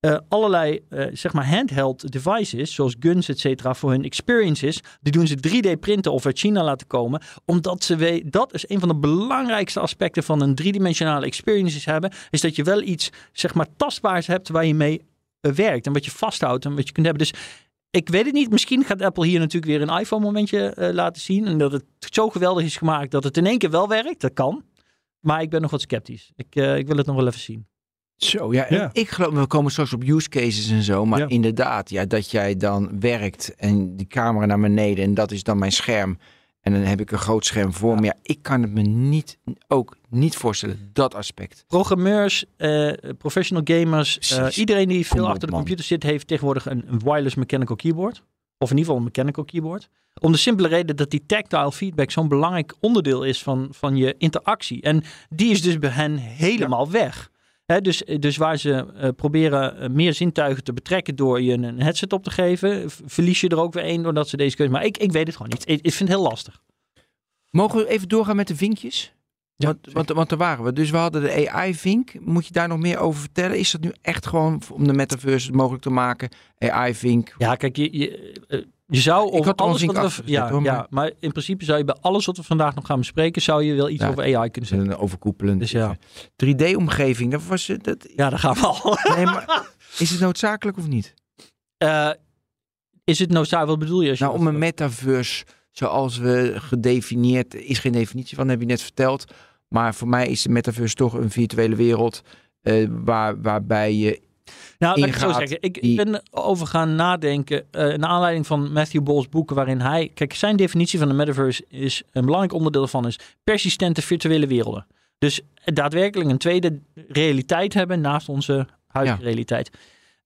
C: eh, allerlei eh, zeg maar handheld devices, zoals guns, et cetera, voor hun experiences. Die doen ze 3D printen of uit China laten komen, omdat ze weten, dat is een van de belangrijkste aspecten van een driedimensionale experiences hebben, is dat je wel iets, zeg maar, tastbaars hebt waar je mee werkt en wat je vasthoudt en wat je kunt hebben. Dus ik weet het niet. Misschien gaat Apple hier natuurlijk weer een iPhone-momentje eh, laten zien. En dat het zo geweldig is gemaakt dat het in één keer wel werkt. Dat kan. Maar ik ben nog wat sceptisch. Ik, eh, ik wil het nog wel even zien.
B: Zo, ja. Ik geloof, we komen straks op use cases en zo. Maar
A: Ja.
B: inderdaad, ja, dat jij dan werkt en die camera naar beneden en dat is dan mijn scherm. En dan heb ik een groot scherm voor me. Ja, ik kan het me niet, ook niet voorstellen, dat aspect.
C: Programmeurs, eh, professional gamers, eh, iedereen die veel
B: Kom op,
C: achter de
B: man.
C: computer zit, heeft tegenwoordig een, een wireless mechanical keyboard. Of in ieder geval een mechanical keyboard. Om de simpele reden dat die tactile feedback zo'n belangrijk onderdeel is van, van je interactie. En die is dus bij hen helemaal weg. Hè, dus, dus waar ze eh, proberen eh, meer zintuigen te betrekken door je een headset op te geven, verlies je er ook weer één doordat ze deze keuze. Maar ik, ik weet het gewoon niet. Ik, ik vind het heel lastig.
B: Mogen we even doorgaan met de vinkjes?
A: Ja,
B: want, want, want daar waren we. Dus we hadden de AI-vink. Moet je daar nog meer over vertellen? Is dat nu echt gewoon om de metaverse mogelijk te maken? AI-vink.
C: Ja, kijk, je, je, eh, je zou over
B: al
C: alles wat we, ja,
B: hoor,
C: ja,
B: maar-
C: maar in principe zou je bij alles wat we vandaag nog gaan bespreken, zou je wel iets
B: Ja.
C: over AI kunnen zeggen.
B: Een overkoepelend.
C: Dus ja.
B: 3D-omgeving. Dat was het. Dat,
C: Ja, daar gaan we al.
B: nee, maar is het noodzakelijk of niet?
C: Eh, is het noodzakelijk? Wat bedoel je? Als je
B: Nou, om een metaverse zoals we gedefinieerd, is geen definitie van, heb je net verteld. Maar voor mij is de metaverse toch een virtuele wereld eh, waar, waarbij je
C: Nou, laat ik zo zeggen. Ik,
B: die-
C: ben erover gaan nadenken. eh naar aanleiding van Matthew Ball's boeken, waarin hij. Kijk, zijn definitie van de metaverse is. Een belangrijk onderdeel van is persistente virtuele werelden. Dus daadwerkelijk een tweede realiteit hebben naast onze huidige
B: Ja.
C: realiteit.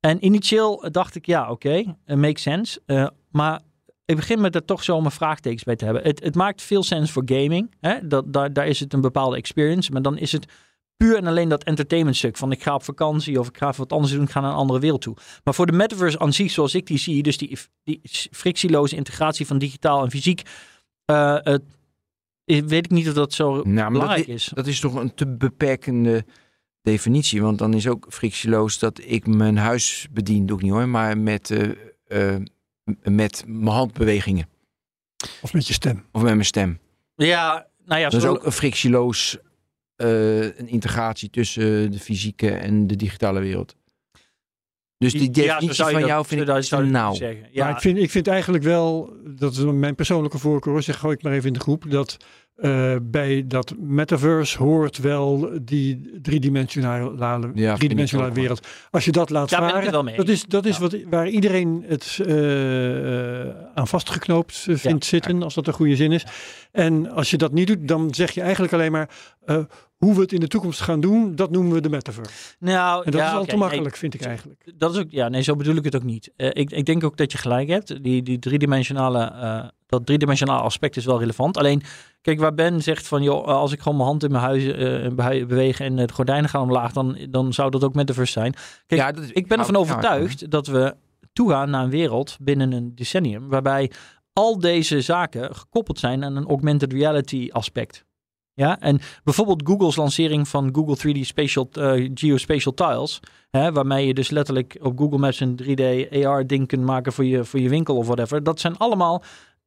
C: En initieel dacht ik, ja, oké, eh, makes sense. Eh, maar ik begin met er toch zo mijn vraagtekens bij te hebben. Het, het maakt veel sens voor gaming. Hè? Dat, daar, daar is het een bepaalde experience. Maar dan is het puur en alleen dat entertainment stuk. Van ik ga op vakantie of ik ga even wat anders doen. Ik ga naar een andere wereld toe. Maar voor de metaverse aan zich, zoals ik die zie. Dus die, die frictieloze integratie van digitaal en fysiek. eh, het- weet ik niet of dat zo
B: Nou, dat
C: belangrijk is.
B: Dat is toch een te beperkende definitie. Want dan is ook frictieloos dat ik mijn huis bedien. Doe ik niet hoor. Maar met, eh, eh, met mijn handbewegingen.
A: Of met je stem.
B: Of met mijn stem.
C: Ja, nou ja,
B: dat is ook een frictieloos eh, een integratie tussen de fysieke en de digitale wereld. Dus die
C: Ja,
B: definitie
C: zou je
B: van
C: dat-
B: jou vind ik
C: zou- zou
B: te nauw.
C: zeggen. Ja,
A: Maar ik vind, ik vind eigenlijk wel, dat is mijn persoonlijke voorkeur, zeg gooi ik maar even in de groep, dat eh, bij dat metaverse hoort wel die driedimensionale,
B: Ja,
A: driedimensionale wereld. Als je dat laat
C: Daar ben ik
A: varen,
C: wel mee
A: dat is, dat is
C: Ja.
A: wat, waar iedereen het eh, eh, aan vastgeknoopt vindt zitten, als dat een goede zin is. En als je dat niet doet, dan zeg je eigenlijk alleen maar, eh, hoe we het in de toekomst gaan doen, dat noemen we de metaverse.
C: nou,
A: En dat
C: ja,
A: is al te
C: nee,
A: makkelijk, vind ik eigenlijk.
C: Dat is ook, ja, nee, zo bedoel ik het ook niet. Eh, ik, ik denk ook dat je gelijk hebt. Die, die driedimensionale, eh, dat driedimensionale aspect is wel relevant. Alleen, kijk, waar Ben zegt van, joh, als ik gewoon mijn hand in mijn huis eh, behe- beweeg en het gordijnen gaan omlaag, dan, dan zou dat ook metaverse zijn. Kijk,
B: Ja, dat is-
C: ik ben ervan
B: ja,
C: overtuigd dat we toegaan naar een wereld binnen een decennium waarbij al deze zaken gekoppeld zijn aan een augmented reality aspect. Ja, en bijvoorbeeld Google's lancering van Google 3D Spatial, eh, Geospatial Tiles, hè, waarmee je dus letterlijk op Google Maps een 3D AR ding kunt maken voor je, voor je winkel of whatever. Dat zijn allemaal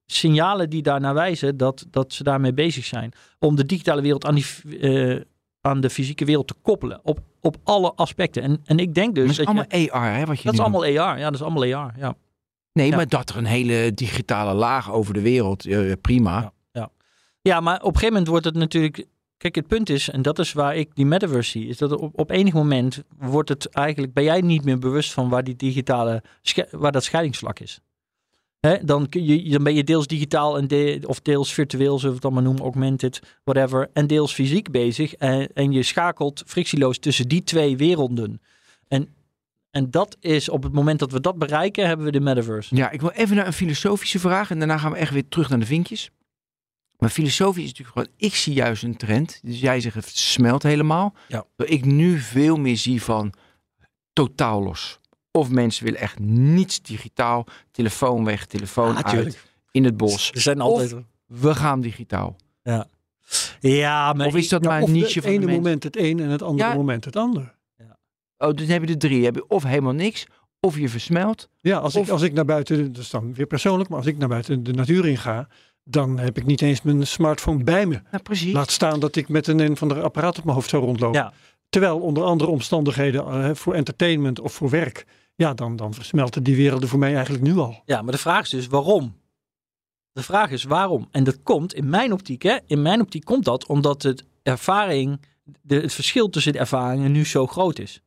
C: signalen die daarnaar wijzen dat, dat ze daarmee bezig zijn. Om de digitale wereld aan, die, eh, aan de fysieke wereld te koppelen. Op, op alle aspecten. En, en ik denk dus
B: Maar het is
C: dat, je-
B: allemaal AR, hè, wat je
C: dat is allemaal AR. Ja, dat is allemaal AR. Ja.
B: Nee,
C: Ja.
B: maar dat er een hele digitale laag over de wereld, eh, prima.
C: Ja. Ja, maar op een gegeven moment wordt het natuurlijk. Kijk, het punt is, en dat is waar ik die metaverse zie, is dat op, op enig moment wordt het eigenlijk, ben jij niet meer bewust van waar die digitale, waar dat scheidingsvlak is. Dan, kun je, dan ben je deels digitaal en de, of deels virtueel, zullen we het dan maar noemen, augmented, whatever, en deels fysiek bezig. En, en je schakelt frictieloos tussen die twee werelden. En, en dat is, op het moment dat we dat bereiken, hebben we de metaverse.
B: Ja, ik wil even naar een filosofische vraag en daarna gaan we echt weer terug naar de vinkjes. Maar filosofisch is natuurlijk gewoon, ik zie juist een trend. Dus jij zegt het smelt helemaal.
C: Ja.
B: Dat ik nu veel meer zie van totaal los. Of mensen willen echt niets digitaal, telefoon weg, telefoon
C: Ja,
B: uit, in het bos.
C: Er zijn
B: altijd- We gaan digitaal.
C: Ja, maar
B: Of is dat
A: Ja,
B: maar
A: of
B: een niche
A: het
B: van de
A: ene moment het een en het andere
B: Ja.
A: moment het ander.
B: Oh, dus heb je de drie. Heb je of helemaal niks, of je versmelt.
A: Ja, als,
B: Of-
A: ik, als ik naar buiten, dat is dan weer persoonlijk, maar als ik naar buiten de natuur in ga, dan heb ik niet eens mijn smartphone bij me.
B: Precies.
A: Laat staan dat ik met een, een van de apparaat op mijn hoofd zou rondlopen.
C: Ja.
A: Terwijl onder andere omstandigheden eh, voor entertainment of voor werk, ja, dan, dan versmelten die werelden voor mij eigenlijk nu al.
C: Ja, maar de vraag is dus waarom? De vraag is waarom? En dat komt in mijn optiek, hè? In mijn optiek komt dat omdat het ervaring, de, het verschil tussen de ervaringen nu zo groot is.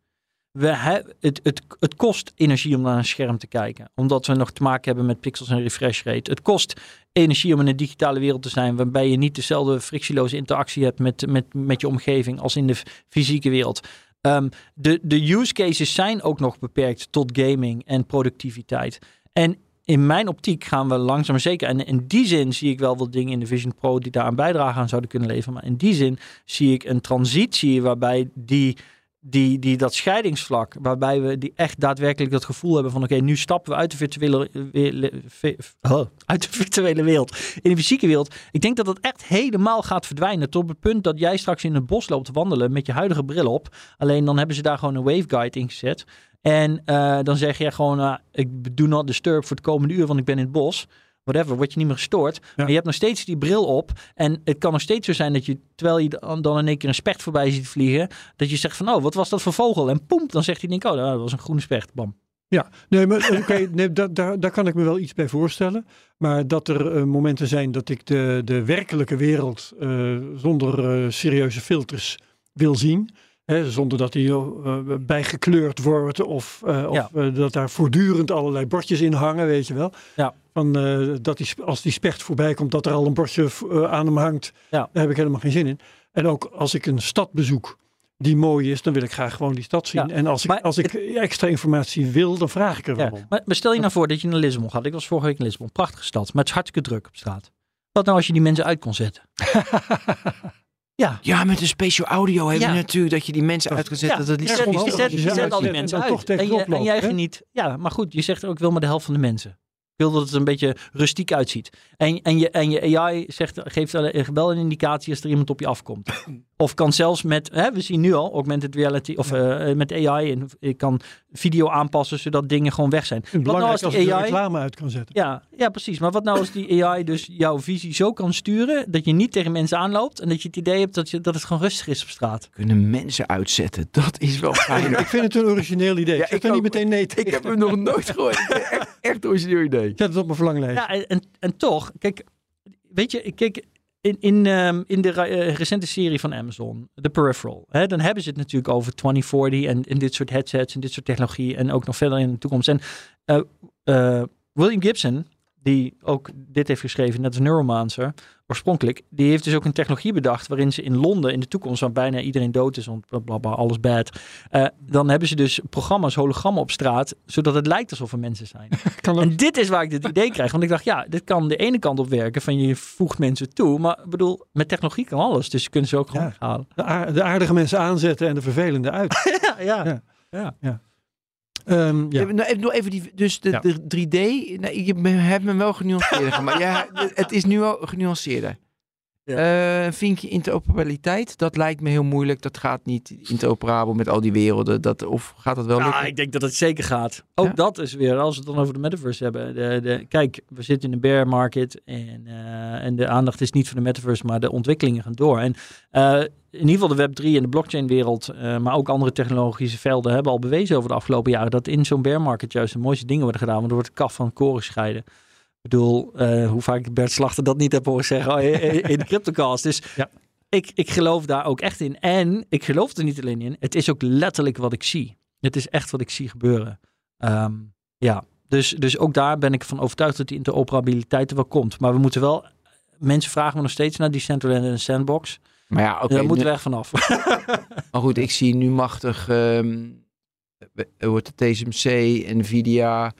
C: We he- het, het, het kost energie om naar een scherm te kijken. Omdat we nog te maken hebben met pixels en refresh rate. Het kost energie om in een digitale wereld te zijn. Waarbij je niet dezelfde frictieloze interactie hebt met, met, met je omgeving als in de fysieke wereld. Ehm, de, de use cases zijn ook nog beperkt tot gaming en productiviteit. En in mijn optiek gaan we langzaam zeker. En in die zin zie ik wel wat dingen in de Vision Pro die daar een bijdrage aan zouden kunnen leveren. Maar in die zin zie ik een transitie waarbij die die, die, dat scheidingsvlak, waarbij we die echt daadwerkelijk dat gevoel hebben van oké, nu stappen we uit de virtuele, we- we- oh, uit de virtuele wereld in de fysieke wereld. Ik denk dat dat echt helemaal gaat verdwijnen tot het punt dat jij straks in het bos loopt te wandelen met je huidige bril op. Alleen dan hebben ze daar gewoon een waveguide in gezet. En eh, dan zeg je gewoon, uh, ik do not disturb voor het komende uur, want ik ben in het bos. Whatever, word je niet meer gestoord. Maar je hebt nog steeds die bril op. En het kan nog steeds zo zijn dat je, terwijl je dan, in één keer een specht voorbij ziet vliegen, dat je zegt van, oh, wat was dat voor vogel? En poem, dan zegt hij, denk, oh, dat was een groene specht. Bam.
A: Ja, nee, maar oké, nee, da- daar, daar kan ik me wel iets bij voorstellen. Maar dat er uh, momenten zijn dat ik de, de werkelijke wereld uh, zonder uh, serieuze filters wil zien. Hè, zonder dat die bijgekleurd wordt of, of ja. dat daar voortdurend allerlei bordjes in hangen, weet je wel.
C: Ja.
A: Van, dat die, als die specht voorbij komt, dat er al een bordje aan hem hangt.
C: Ja.
A: Daar heb ik helemaal geen zin in. En ook als ik een stad bezoek die mooi is, dan wil ik graag gewoon die stad zien.
C: Ja,
A: en als ik, als ik extra informatie wil, dan vraag ik er wel
C: Ja,
A: om.
C: maar, stel je nou voor dat je naar Lisbon gaat. Ik was vorige week in Lisbon. Prachtige stad. Maar het is hartstikke druk op straat. Wat nou als je die mensen uit kon zetten? ja.
B: Ja, met een special audio hebben
C: Ja.
B: we natuurlijk dat je die mensen uit kan zetten.
C: Ja,
B: dat het niet
C: je zet,
A: als je
C: je
A: ze
C: zet al die mensen uit. En, je, en jij
A: hè?
C: geniet. Ja, maar goed, je zegt er ook wil maar de helft van de mensen. Ik wil dat het een beetje rustiek uitziet. En, en, je, en je AI zegt, geeft wel een indicatie als er iemand op je afkomt. Of kan zelfs met, hè, we zien nu al, augmented reality, of eh, met AI. En ik kan video aanpassen zodat dingen gewoon weg zijn. Wat nou
A: belangrijk
C: als die
A: ik de
C: AI
A: reclame uit kan zetten.
C: Ja, ja, precies. Maar wat nou als die AI dus jouw visie zo kan sturen dat je niet tegen mensen aanloopt en dat je het idee hebt dat, je, dat het gewoon rustig is op straat?
B: kunnen mensen uitzetten. Dat is wel fijn.
A: Ik vind het een origineel idee.
B: Ja,
A: ik er niet meteen nee tegen.
B: ik heb hem nog nooit gehoord. Echt, origineel idee.
A: Zet het op mijn verlanglijst.
C: Ja, en, en, en toch, kijk, weet je, kijk, in, in, ehm, in de eh, recente serie van Amazon, The Peripheral, hè, dan hebben ze het natuurlijk over 2040 en, en dit soort headsets en dit soort technologie en ook nog verder in de toekomst. En eh, eh, William Gibson, die ook dit heeft geschreven, net als Neuromancer, oorspronkelijk, die heeft dus ook een technologie bedacht waarin ze in Londen in de toekomst, waar bijna iedereen dood is, want blablabla, alles bad, eh, dan hebben ze dus programma's, hologrammen op straat, zodat het lijkt alsof er mensen zijn. En dit is waar ik dit idee krijg. Want ik dacht, ja, dit kan de ene kant op werken. Van je voegt mensen toe. Maar ik bedoel, met technologie kan alles. Dus je kunt ze ook gewoon
A: Ja. aar- de aardige mensen aanzetten en de vervelende uit.
C: Ja, ja.
A: Ja.
C: ja.
A: Ehm, ja.
B: Even, nou, even, die, dus de,
A: Ja.
B: de 3D, nee, je hebt me wel genuanceerder gemaakt. Ja, het is nu al genuanceerder. Eh, Een vinkje interoperabiliteit, dat lijkt me heel moeilijk. Dat gaat niet interoperabel met al die werelden. Dat, of gaat dat wel
C: Ja,
B: lukken?
C: Ah, ik denk dat het zeker gaat. Ook
A: Ja.
C: dat is weer, als we het dan over de metaverse hebben. De, de, kijk, we zitten in een bear market. En, eh, en de aandacht is niet voor de metaverse, maar de ontwikkelingen gaan door. En eh, in ieder geval de Web3 en de blockchain wereld, eh, maar ook andere technologische velden hebben al bewezen over de afgelopen jaren dat in zo'n bear market juist de mooiste dingen worden gedaan. Want er wordt de kaf van koren gescheiden. Ik bedoel, eh, hoe vaak ik Bert Slachter dat niet heb horen zeggen oh, in de CryptoCast. Dus
A: Ja.
C: ik, ik geloof daar ook echt in. En ik geloof er niet alleen in. Het is ook letterlijk wat ik zie. Het is echt wat ik zie gebeuren. Ehm, ja, dus, dus ook daar ben ik van overtuigd dat die interoperabiliteit er wel komt. Maar we moeten wel... Mensen vragen me nog steeds naar die Decentraland en Sandbox.
B: Maar ja, oké.
C: Daar moeten we echt vanaf.
B: Maar goed, ik zie nu machtig, ehm eh, wordt het TSMC, Nvidia,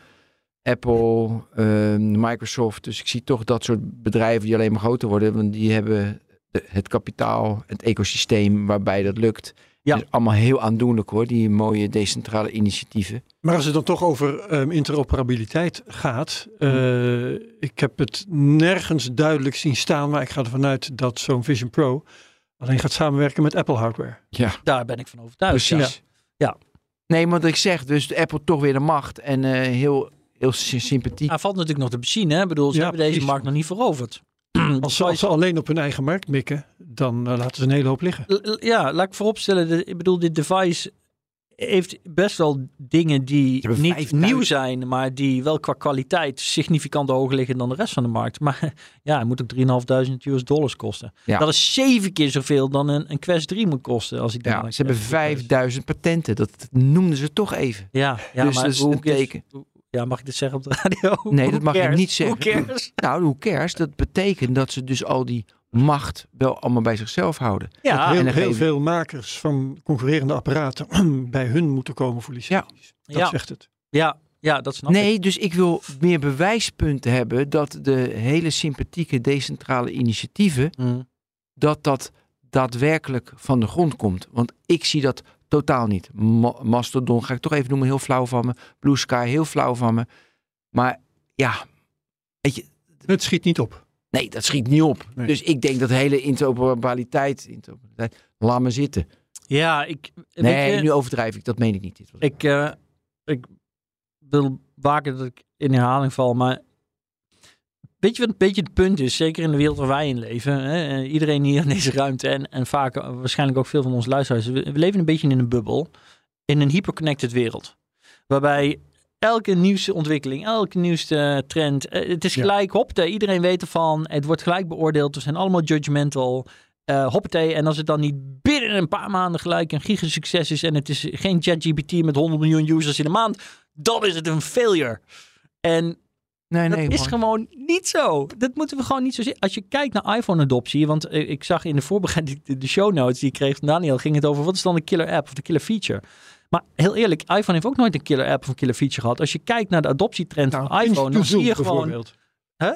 B: Apple, ehm, Microsoft. Dus ik zie toch dat soort bedrijven die alleen maar groter worden. Want die hebben de- het kapitaal, het ecosysteem waarbij dat lukt.
C: Ja.
B: Dus allemaal heel aandoenlijk hoor, die mooie decentrale initiatieven.
A: Maar als het dan toch over ehm, interoperabiliteit gaat. eh, ik heb het nergens duidelijk zien staan. Maar ik ga ervan uit dat zo'n Vision Pro alleen gaat samenwerken met Apple hardware.
B: Ja,
C: Daar ben ik van overtuigd.
B: precies.
C: Ja.
B: Nee, maar wat ik zeg, dus Apple toch weer de macht en eh, heel, heel sy- sympathiek.
C: Hij valt natuurlijk nog te bezien. Hè? Ik bedoel, ze
A: Ja,
C: hebben deze markt nog niet veroverd.
A: Als ze, als ze alleen op hun eigen markt mikken, dan eh, laten ze een hele hoop liggen.
C: L- Ja, laat ik vooropstellen. de- Ik bedoel, dit device heeft best wel dingen die niet
B: 5000
C: nieuw zijn, maar die wel qua kwaliteit significant hoger liggen dan de rest van de markt. Maar ja, hij moet ook 3.500 US dollars kosten.
B: Ja.
C: Dat is zeven keer zoveel dan een, een Quest 3 moet kosten. Als ik
B: Ja, ze hebben 5000 patenten. Dat noemden ze toch even.
C: Ja, ja
B: Dus
C: maar
B: dat is
C: hoe
B: een teken.
C: Ja, mag ik dit zeggen op de radio?
B: Nee, dat mag je niet zeggen.
C: Who cares?
B: Nou, hoe cares? Dat betekent dat ze dus al die macht wel allemaal bij zichzelf houden.
C: Ja,
A: heel,
B: en
A: heel
B: geven-
A: veel makers van concurrerende apparaten bij hun moeten komen voor licenties. Dat
C: Ja.
A: zegt het.
C: ja, ja, dat snap ik.
B: Nee, dus ik wil meer bewijspunten hebben dat de hele sympathieke decentrale initiatieven,
C: Mm.
B: dat dat daadwerkelijk van de grond komt. Want ik zie dat Totaal niet. Ma- Mastodon ga ik toch even noemen, heel flauw van me. Blue Sky, heel flauw van me. Maar ja, weet je,
A: Het schiet niet op.
B: nee, dat schiet niet op.
A: Nee.
B: Dus ik denk dat hele interoperabiliteit, interoperabiliteit laat me zitten.
C: Ja, ik... weet
B: Nee,
C: je-
B: nu overdrijf ik, dat meen ik niet. Dit
C: Ik, eh, ik wil waken dat ik in herhaling val, maar weet je wat een beetje het punt is? Zeker in de wereld waar wij in leven. Hè? eh, Iedereen hier in deze ruimte en, en vaak eh, waarschijnlijk ook veel van onze luisteraars. We, we leven een beetje in een bubbel. In een hyperconnected wereld. Waarbij elke nieuwste ontwikkeling, elke nieuwste trend, eh, het is
A: Ja.
C: gelijk hoppatee. Iedereen weet ervan. Het wordt gelijk beoordeeld. We zijn allemaal judgmental. Hoppatee. En als het dan niet binnen een paar maanden gelijk een gigasucces is en het is geen ChatGPT met 100 miljoen users in de maand, dan is het een failure. En
B: nee,
C: dat
B: nee,
C: is
B: man.
C: gewoon niet zo. Dat moeten we gewoon niet zo zien. Als je kijkt naar iPhone-adoptie, want eh, ik zag in de voorbereiding de, show notes die ik kreeg van Daniel, ging het over wat is dan de killer app of de killer feature. Maar heel eerlijk, iPhone heeft ook nooit een killer app of een killer feature gehad. Als je kijkt naar de adoptietrend
A: Nou,
C: van iPhone, dan zie je gewoon... Hè?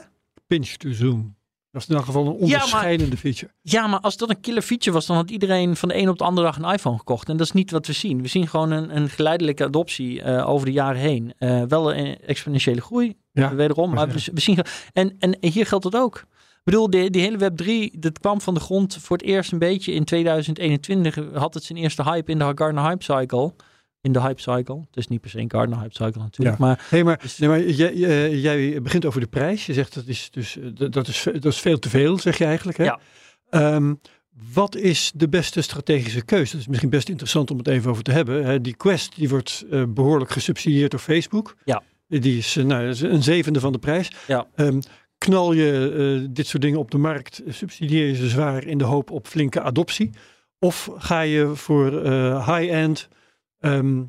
A: Pinch to zoom. Dat is in elk geval een
C: maar-
A: onderscheidende feature.
C: Ja, maar als dat een killer feature was, dan had iedereen van de een op de andere dag een iPhone gekocht. En dat is niet wat we zien. We zien gewoon een, een geleidelijke adoptie eh, over de jaren heen. Eh, wel een exponentiële groei,
A: Ja.
C: wederom. Maar
A: Ja.
C: we, we zien. En, en hier geldt dat ook. Ik bedoel, die, die hele Web3, dat kwam van de grond voor het eerst een beetje in 2021. Had het zijn eerste hype in de Gartner Hype Cycle. In de Hype Cycle. Het is niet per se een Gartner Hype Cycle natuurlijk.
A: Ja.
C: Maar
A: Nee, maar,
C: Dus-
A: nee, maar jij, eh, jij begint over de prijs. Je zegt dat is, dus, eh, dat, is, dat is veel te veel, zeg je eigenlijk. Hè?
C: Ja.
A: Ehm, wat is de beste strategische keuze? Dat is misschien best interessant om het even over te hebben. Hè? Die Quest die wordt eh, behoorlijk gesubsidieerd door Facebook.
C: Ja.
A: Die is, nou, een zevende van de prijs.
C: Ja.
A: Ehm, knal je dit soort dingen op de markt, subsidieer je ze zwaar in de hoop op flinke adoptie? Of ga je voor high-end, ehm,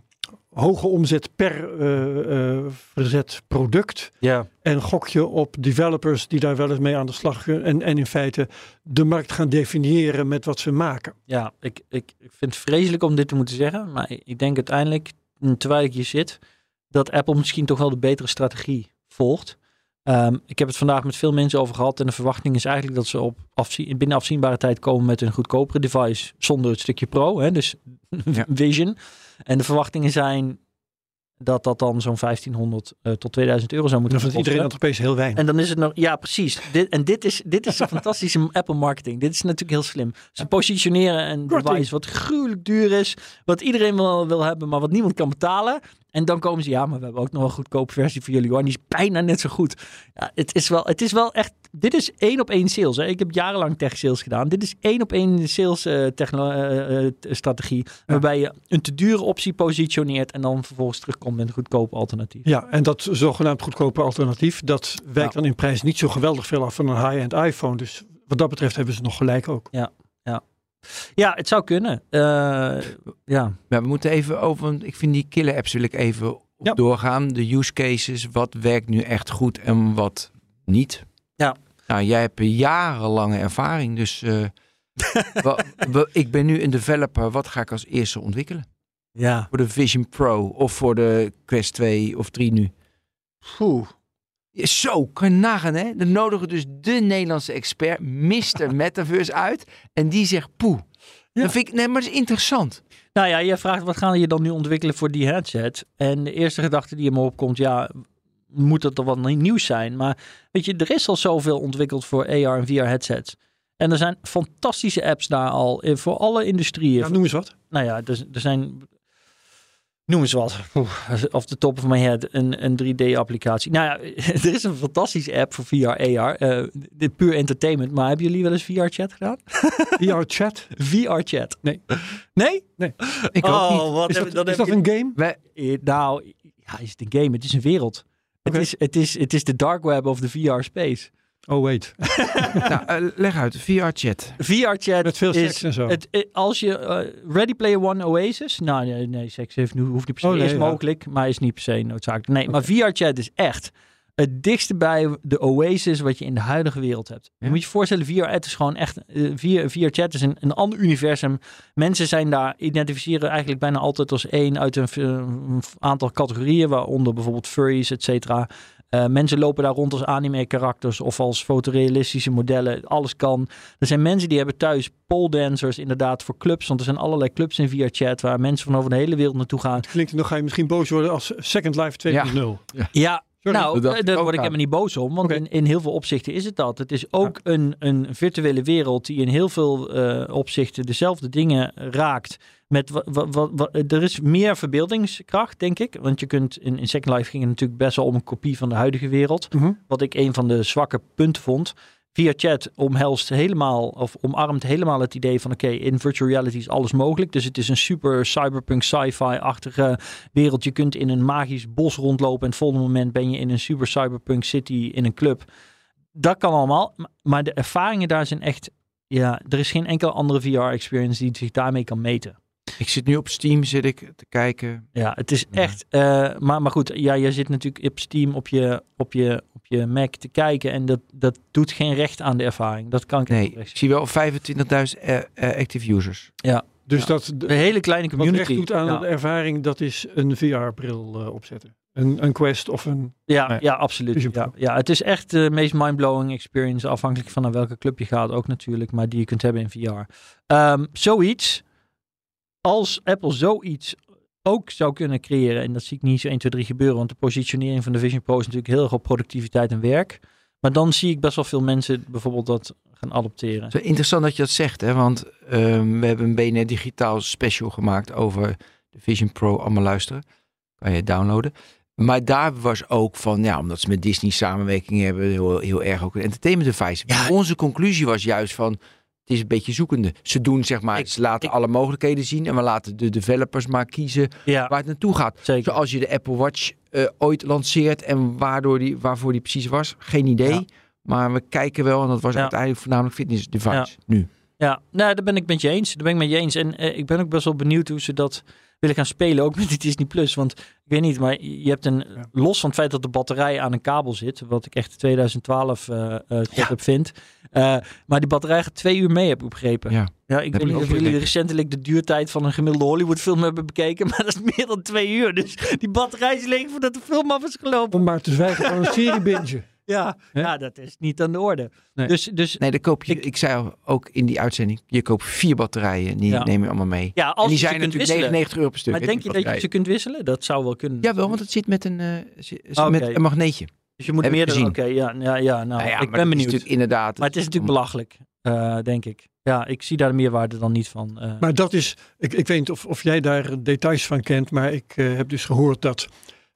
A: hoge omzet per eh, verzet product
C: ja.
A: en gok je op developers die daar wel eens mee aan de slag kunnen en, en in feite de markt gaan definiëren met wat ze maken?
C: Ja, ik, ik, ik vind het vreselijk om dit te moeten zeggen. Maar ik denk uiteindelijk, terwijl ik hier zit, dat Apple misschien toch wel de betere strategie volgt. Ehm, ik heb het vandaag met veel mensen over gehad. En de verwachting is eigenlijk dat ze op binnen afzienbare tijd komen met een goedkopere device. Zonder het stukje Pro, hè, dus
B: Ja.
C: Vision. En de verwachtingen zijn dat dat dan zo'n 1500 eh, tot 2000 euro zou moeten kosten.
A: iedereen dat opeens heel weinig.
C: En dan is het nog, ja, precies. Dit, en dit is, dit is een fantastische Apple marketing. Dit is natuurlijk heel slim. Ze positioneren een
A: Korting.
C: device wat gruwelijk duur is, wat iedereen wil, wil hebben, maar wat niemand kan betalen. En dan komen ze, ja, maar we hebben ook nog een goedkope versie voor jullie hoor. En die is bijna net zo goed. Ja, het, is wel, het is wel echt, dit is één op één sales. Hè. Ik heb jarenlang tech sales gedaan. Dit is één op één sales techno- eh, strategie. Waarbij je een te dure optie positioneert en dan vervolgens terugkomt met een goedkoop alternatief.
A: Ja, en dat zogenaamd goedkope alternatief, dat wijkt
C: Ja.
A: dan in prijs niet zo geweldig veel af van een high-end iPhone. Dus wat dat betreft hebben ze nog gelijk ook.
C: Ja, het zou kunnen. Eh, ja.
B: Maar we moeten even over, ik vind die killer apps wil ik even op
A: Ja.
B: doorgaan. De use cases, wat werkt nu echt goed en wat niet. Nou, jij hebt jarenlange ervaring, dus eh, ik ben nu een developer. Wat ga ik als eerste ontwikkelen?
C: Ja.
B: Voor de Vision Pro of voor de Quest 2 of 3 nu?
C: Poeh.
B: Zo, kan je nagaan hè? Dan nodigen dus de Nederlandse expert, Mr. Metaverse uit. En die zegt poeh.
A: Ja.
B: Dat vind ik, nee, maar dat is interessant.
C: Nou ja, jij vraagt wat gaan je dan nu ontwikkelen voor die headset? En de eerste gedachte die in me opkomt, ja, moet dat toch wat nieuws zijn? Maar weet je, er is al zoveel ontwikkeld voor AR en VR headsets. En er zijn fantastische apps daar al voor alle industrieën.
A: Ja, noem eens wat.
C: nou ja, er, er zijn. Noem eens wat. Off the top of my head. Een, een 3D-applicatie. Nou ja, er is een fantastische app voor VR, AR. eh, dit puur entertainment. Maar hebben jullie wel eens VR-chat gedaan?
A: VR-chat.
C: VR-chat.
A: Nee.
C: Nee?
B: Ik ook niet.
C: wat
A: Is dat, is
C: heb
A: dat een game?
B: Wij,
C: Eh, Nou, ja, is het een game? Het is een wereld. Het, is, het, is, het is de dark web of de VR-space.
A: Oh, wait.
B: nou, eh, leg uit, VR-chat.
C: VR-chat
A: Met veel
C: is...
A: seks en zo.
C: Het, eh, als je eh, Ready Player One Oasis, nou nee, nee seks heeft, nu hoeft niet per se,
A: Oh, nee,
C: is
A: ja.
C: mogelijk, maar is niet per se noodzakelijk. Nee, maar VR-chat is echt het dichtste bij de Oasis wat je in de huidige wereld hebt. Je
B: Ja.
C: moet je voorstellen, VR-chat is gewoon echt, eh, VR, VR-chat is een, een ander universum. Mensen zijn daar, identificeren eigenlijk bijna altijd als één uit een, aantal categorieën, waaronder bijvoorbeeld furries, et cetera. Eh, mensen lopen daar rond als anime-karakters of als fotorealistische modellen. Alles kan. Er zijn mensen die hebben thuis pole dancers inderdaad voor clubs. Want er zijn allerlei clubs in VRChat waar mensen van over de hele wereld naartoe gaan.
A: Klinkt, dan ga je misschien boos worden als Second Life 2.0.
C: Ja,
A: Sorry.
C: nou, eh, daar word ik
B: aan.
C: helemaal niet boos om. Want in, in heel veel opzichten is het dat. Het is ook een, een virtuele wereld die in heel veel eh, opzichten dezelfde dingen raakt. Met wa, wa- wa- wa- er is meer verbeeldingskracht, denk ik. Want je kunt in, in Second Life ging het natuurlijk best wel om een kopie van de huidige wereld.
A: Mhm.
C: Wat ik een van de zwakke punten vond. Via chat omhelst helemaal of omarmt helemaal het idee van oké, in virtual reality is alles mogelijk. Dus het is een super cyberpunk sci-fi-achtige wereld. Je kunt in een magisch bos rondlopen en het volgende moment ben je in een super cyberpunk city in een club. Dat kan allemaal, maar de ervaringen daar zijn echt, ja, er is geen enkele andere VR-experience die zich daarmee kan meten.
B: Ik zit nu op Steam zit ik te kijken.
C: Ja, het is
B: Ja.
C: echt. eh, maar, maar goed, ja, jij zit natuurlijk op Steam op je, op je, op je Mac te kijken. En dat, dat doet geen recht aan de ervaring. Dat kan ik
B: Nee,
C: niet
B: ik zie wel 25.000 eh, eh, active users.
A: Dus
C: Ja.
A: dat
C: Een hele kleine
A: wat
C: community.
A: recht doet aan
C: ja.
A: de ervaring, dat is een VR-bril eh, opzetten. Een, een Quest of een...
C: Ja,
A: Nee.
C: ja, absoluut. Ja, ja, het is echt de meest mindblowing experience, afhankelijk van naar welke club je gaat ook natuurlijk, maar die je kunt hebben in VR. Ehm, zoiets, als Apple zoiets ook zou kunnen creëren, en dat zie ik niet zo 1, 2, 3 gebeuren, want de positionering van de Vision Pro is natuurlijk heel erg op productiviteit en werk. Maar dan zie ik best wel veel mensen bijvoorbeeld dat gaan adopteren.
B: Het is wel interessant dat je dat zegt, hè? want ehm, we hebben een BNR Digitaal special gemaakt over de Vision Pro. Allemaal luisteren. Kan je downloaden. Maar daar was ook van, ja, omdat ze met Disney samenwerking hebben, heel, heel erg ook een entertainment device.
C: Ja.
B: Onze conclusie was juist van, het is een beetje zoekende. Ze doen zeg maar,
C: Ik-
B: ze laten
C: ik-
B: alle mogelijkheden zien en we laten de developers maar kiezen
C: Ja,
B: waar het naartoe gaat.
C: zeker.
B: Zoals je de Apple Watch eh, ooit lanceert en waardoor die, waarvoor die precies was, geen idee.
C: Ja.
B: Maar we kijken wel, en dat was
C: Ja.
B: uiteindelijk voornamelijk fitness device nu.
C: Ja, nou, daar ben ik met je eens. Daar ben ik met je eens. En eh, ik ben ook best wel benieuwd hoe ze dat willen gaan spelen, ook met die Disney Plus. Want ik weet niet, maar je hebt een,
A: Ja.
C: los van het feit dat de batterij aan een kabel zit, wat ik echt 2012 eh eh top vind. eh, maar die batterij gaat twee uur mee, heb ik begrepen.
B: Ja.
C: Ja, ik
B: heb
C: weet niet of jullie recentelijk de duurtijd van een gemiddelde Hollywoodfilm hebben bekeken, maar dat is meer dan twee uur. Dus die batterij is leeg voordat de film af is gelopen.
A: Om maar te zwijgen van een serie binge.
C: Ja, ja dat is niet aan de orde.
A: Nee.
C: Dus, dus
B: Nee, dan koop je,
C: Ik-
B: ik, zei ook in die uitzending, je koopt vier batterijen, die
C: Ja.
B: neem je allemaal mee.
C: ja,
B: en die zijn natuurlijk
C: wisselen.
B: 99 euro per stuk.
C: Maar denk je dat je ze kunt wisselen? Dat zou wel kunnen.
B: Jawel, want het zit met een, eh, zit-
C: Oké.
B: met een magneetje.
C: Dus je moet meer dan... Oké, ja, ja, ja, nou,
B: Nou ja,
C: ik
B: maar
C: ben benieuwd.
B: natuurlijk inderdaad.
C: Maar het is natuurlijk belachelijk, eh, denk ik. Ja, ik zie daar de meerwaarde dan niet van. eh.
A: Maar dat is, ik, ik weet niet of, of jij daar details van kent, maar ik heb dus gehoord dat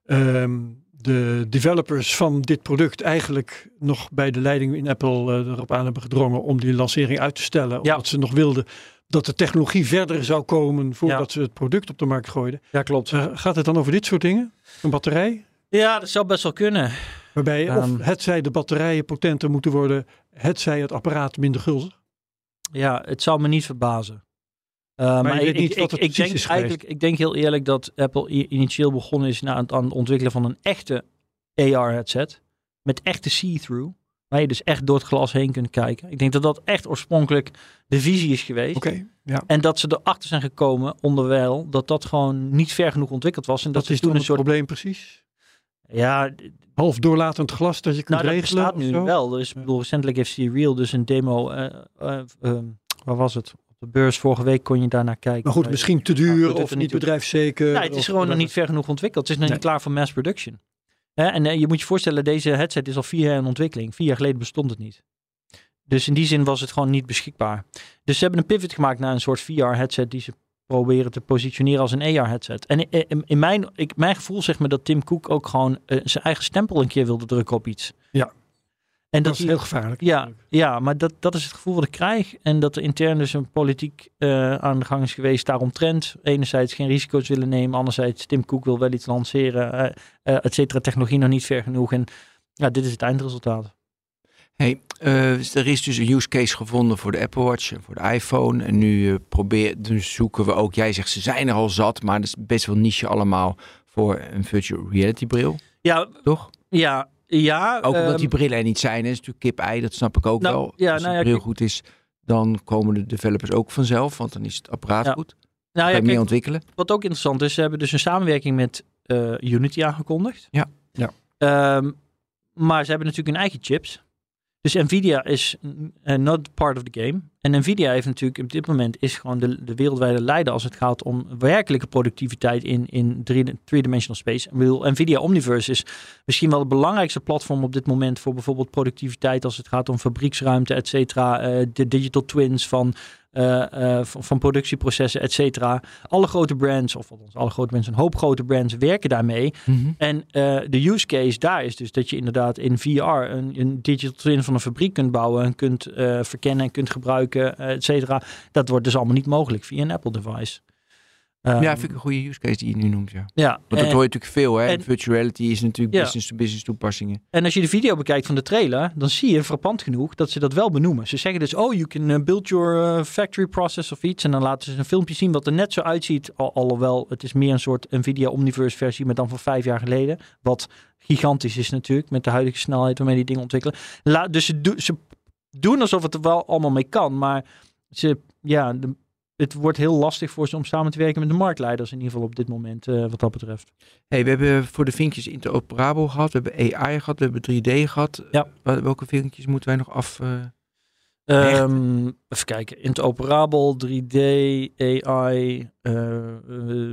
A: ehm, de developers van dit product eigenlijk nog bij de leiding in Apple eh, erop aan hebben gedrongen om die lancering uit te stellen.
C: Ja.
A: Omdat ze nog wilden dat de technologie verder zou komen voordat ze het product op de markt gooiden.
C: ja, klopt.
A: Eh, gaat het dan over dit soort dingen? Een batterij?
C: Ja, dat zou best wel kunnen.
A: Waarbij
C: Ehm.
A: of het zij de batterijen potenter moeten worden, het zij het apparaat minder gulzig.
C: Ja, het zou me niet verbazen. Eh, maar
A: weet
C: ik,
A: niet
C: ik, denk eigenlijk, ik denk heel eerlijk dat Apple initieel begonnen is aan het ontwikkelen van een echte AR-headset. Met echte see-through. Waar je dus echt door het glas heen kunt kijken. Ik denk dat dat echt oorspronkelijk de visie is geweest.
A: Oké, ja.
C: En dat ze erachter zijn gekomen, onderwijl, dat dat gewoon niet ver genoeg ontwikkeld was. En dat,
A: Dat is
C: toen een soort.
A: probleem precies.
C: Ja,
A: Half doorlatend glas dat je kunt
C: nou, dat
A: regelen.
C: bestaat
A: of
C: nu wel. Ik bedoel, recentelijk heeft Serial dus een demo. eh eh, ehm, waar was het? De beurs vorige week kon je daarna kijken.
A: Maar goed,
C: Eh,
A: misschien te duur of niet bedrijfszeker.
C: Ja, het is gewoon nog niet ver genoeg ontwikkeld. Het is nog
A: Nee.
C: niet klaar voor mass production. Hè, en eh, je moet je voorstellen, deze headset is al vier jaar in ontwikkeling. Vier jaar geleden bestond het niet. Dus in die zin was het gewoon niet beschikbaar. Dus ze hebben een pivot gemaakt naar een soort VR-headset die ze proberen te positioneren als een AR-headset. En in, in- in mijn, ik, mijn gevoel zegt me dat Tim Cook ook gewoon eh, zijn eigen stempel een keer wilde drukken op iets.
A: Ja.
C: En
A: Dat
C: dat
A: is heel gevaarlijk.
C: ja, ja, maar dat, dat is het gevoel wat ik krijg. En dat er intern dus een politiek eh, aan de gang is geweest daaromtrent. Enerzijds geen risico's willen nemen. Anderzijds Tim Cook wil wel iets lanceren. eh eh, et cetera, technologie nog niet ver genoeg. En ja, dit is het eindresultaat.
B: Hey, er is dus een use case gevonden voor de Apple Watch en voor de iPhone. En nu eh, probeer, dus zoeken we ook, jij zegt ze zijn er al zat, maar het is best wel niche allemaal voor een virtual reality bril,
C: Ja,
B: toch?
C: ja, ja.
B: Ook omdat
C: ehm,
B: die brillen er niet zijn, is natuurlijk kip-ei, dat snap ik ook
C: Nou,
B: wel.
C: ja,
B: Als
C: nou
B: de
C: ja,
B: bril goed is, dan komen de developers ook vanzelf, want dan is het apparaat
C: Ja.
B: goed.
C: nou
B: je meer ontwikkelen.
C: wat ook interessant is, ze hebben dus een samenwerking met eh, Unity aangekondigd.
B: Ja.
A: Ja.
C: Ehm, maar ze hebben natuurlijk hun eigen chips. Dus Nvidia is uh, not part of the game. En Nvidia heeft natuurlijk op dit moment is gewoon de, de wereldwijde leider als het gaat om werkelijke productiviteit in, in three-dimensional space. Ik bedoel, Nvidia Omniverse is misschien wel het belangrijkste platform op dit moment voor bijvoorbeeld productiviteit als het gaat om fabrieksruimte, et cetera. Uh, de digital twins van uh, uh, van, van, productieprocessen, et cetera. Alle grote brands, of althans alle grote mensen, een hoop grote brands werken daarmee.
B: Mhm.
C: En de use case daar is dus dat je inderdaad in VR een, een digital twin van een fabriek kunt bouwen en kunt verkennen en kunt gebruiken, et cetera. Dat wordt dus allemaal niet mogelijk via een Apple device.
B: Um, ja, vind ik een goede use case die je nu noemt. Ja.
C: ja
B: Want dat hoor je natuurlijk veel. Hè?
C: en-
B: Virtual reality is natuurlijk
C: Ja.
B: business-to-business toepassingen.
C: En als je de video bekijkt van de trailer, dan zie je frappant genoeg dat ze dat wel benoemen. Ze zeggen dus, oh, you can uh, build your uh, factory process of iets. En dan laten ze een filmpje zien wat er net zo uitziet. Al, alhoewel, het is meer een soort Nvidia Omniverse versie, maar dan van vijf jaar geleden. Wat gigantisch is natuurlijk, met de huidige snelheid waarmee die dingen ontwikkelen. La, dus ze, do- ze doen alsof het er wel allemaal mee kan, maar ze, ja, de- het wordt heel lastig voor ze om samen te werken met de marktleiders in ieder geval op dit moment, eh, wat dat betreft.
B: Hey, we hebben voor de vinkjes interoperabel gehad. We hebben AI gehad. We hebben 3D gehad.
C: Ja.
B: Wel- Welke vinkjes moeten wij nog af... eh,
C: Ehm, even kijken. Interoperabel, 3D, AI, eh,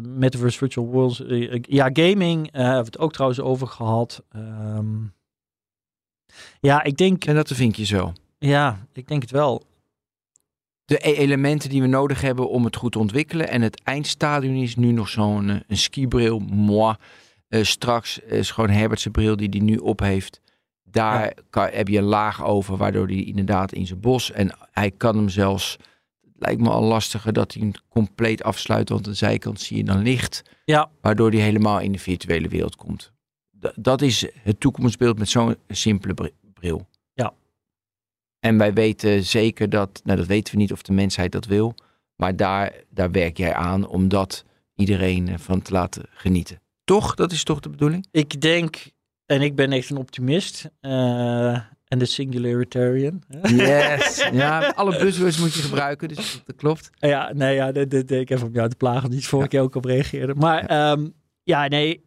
C: Metaverse Virtual Worlds. eh, ja, gaming hebben we het ook trouwens over gehad. Ehm, ja, ik denk,
B: zijn dat de vinkjes wel?
C: Ja, ik denk het wel.
B: De e- elementen die we nodig hebben om het goed te ontwikkelen. En het eindstadium is nu nog zo'n eh, een skibril. Moi. Eh, straks is gewoon Herbertse bril die hij nu op heeft. Daar kan, heb je een laag over, waardoor hij inderdaad in zijn bos. En hij kan hem zelfs. Het lijkt me al lastiger dat hij hem compleet afsluit. Want aan de zijkant zie je dan licht.
C: Ja.
B: Waardoor hij helemaal in de virtuele wereld komt. D- dat is het toekomstbeeld met zo'n simpele br- bril.
C: Ja.
B: En wij weten zeker dat, nou dat weten we niet of de mensheid dat wil. Maar daar, daar werk jij aan om dat iedereen van te laten genieten. Toch? Dat is toch de bedoeling?
C: Ik denk, en ik ben echt een optimist. eh, en de singularitarian.
B: Yes. ja, alle buzzwords moet je gebruiken, dus dat, klopt.
C: Ja, nee, ja, dit, dit, ik heb om jou te plagen, die vorige keer ook op reageerde. Maar ja. ja, nee,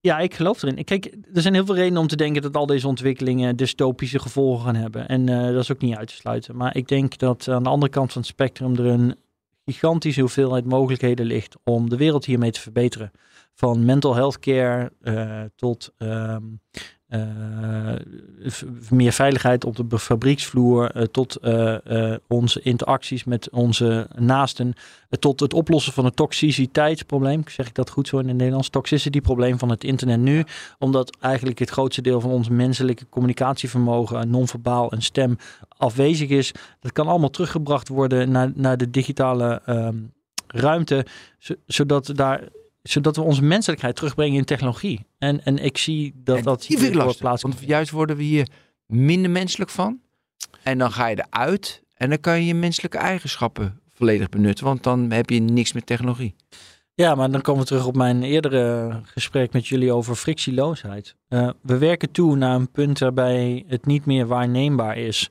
C: ja, ik geloof erin. Kijk, er zijn heel veel redenen om te denken dat al deze ontwikkelingen dystopische gevolgen gaan hebben. En uh, dat is ook niet uit te sluiten. Maar ik denk dat aan de andere kant van het spectrum er een gigantische hoeveelheid mogelijkheden ligt om de wereld hiermee te verbeteren. Van mental health care uh, tot uh, meer veiligheid op de fabrieksvloer, uh, tot uh, onze interacties met onze naasten, tot het oplossen van het toxiciteitsprobleem. Zeg ik dat goed zo in het Nederlands? Toxicity probleem van het internet nu. Omdat eigenlijk het grootste deel van ons menselijke communicatievermogen, non-verbaal en stem afwezig is. Dat kan allemaal teruggebracht worden naar, naar de digitale um, ruimte, zodat daar zodat we onze menselijkheid terugbrengen in technologie. En, en ik zie dat
B: en
C: dat
B: hier vind ik lastig,
C: plaats
B: Want juist worden we hier minder menselijk van. En dan ga je eruit en dan kan je je menselijke eigenschappen volledig benutten. Want dan heb je niks met technologie.
C: Ja, maar dan komen we terug op mijn eerdere gesprek met jullie over frictieloosheid. Uh, we werken toe naar een punt waarbij het niet meer waarneembaar is.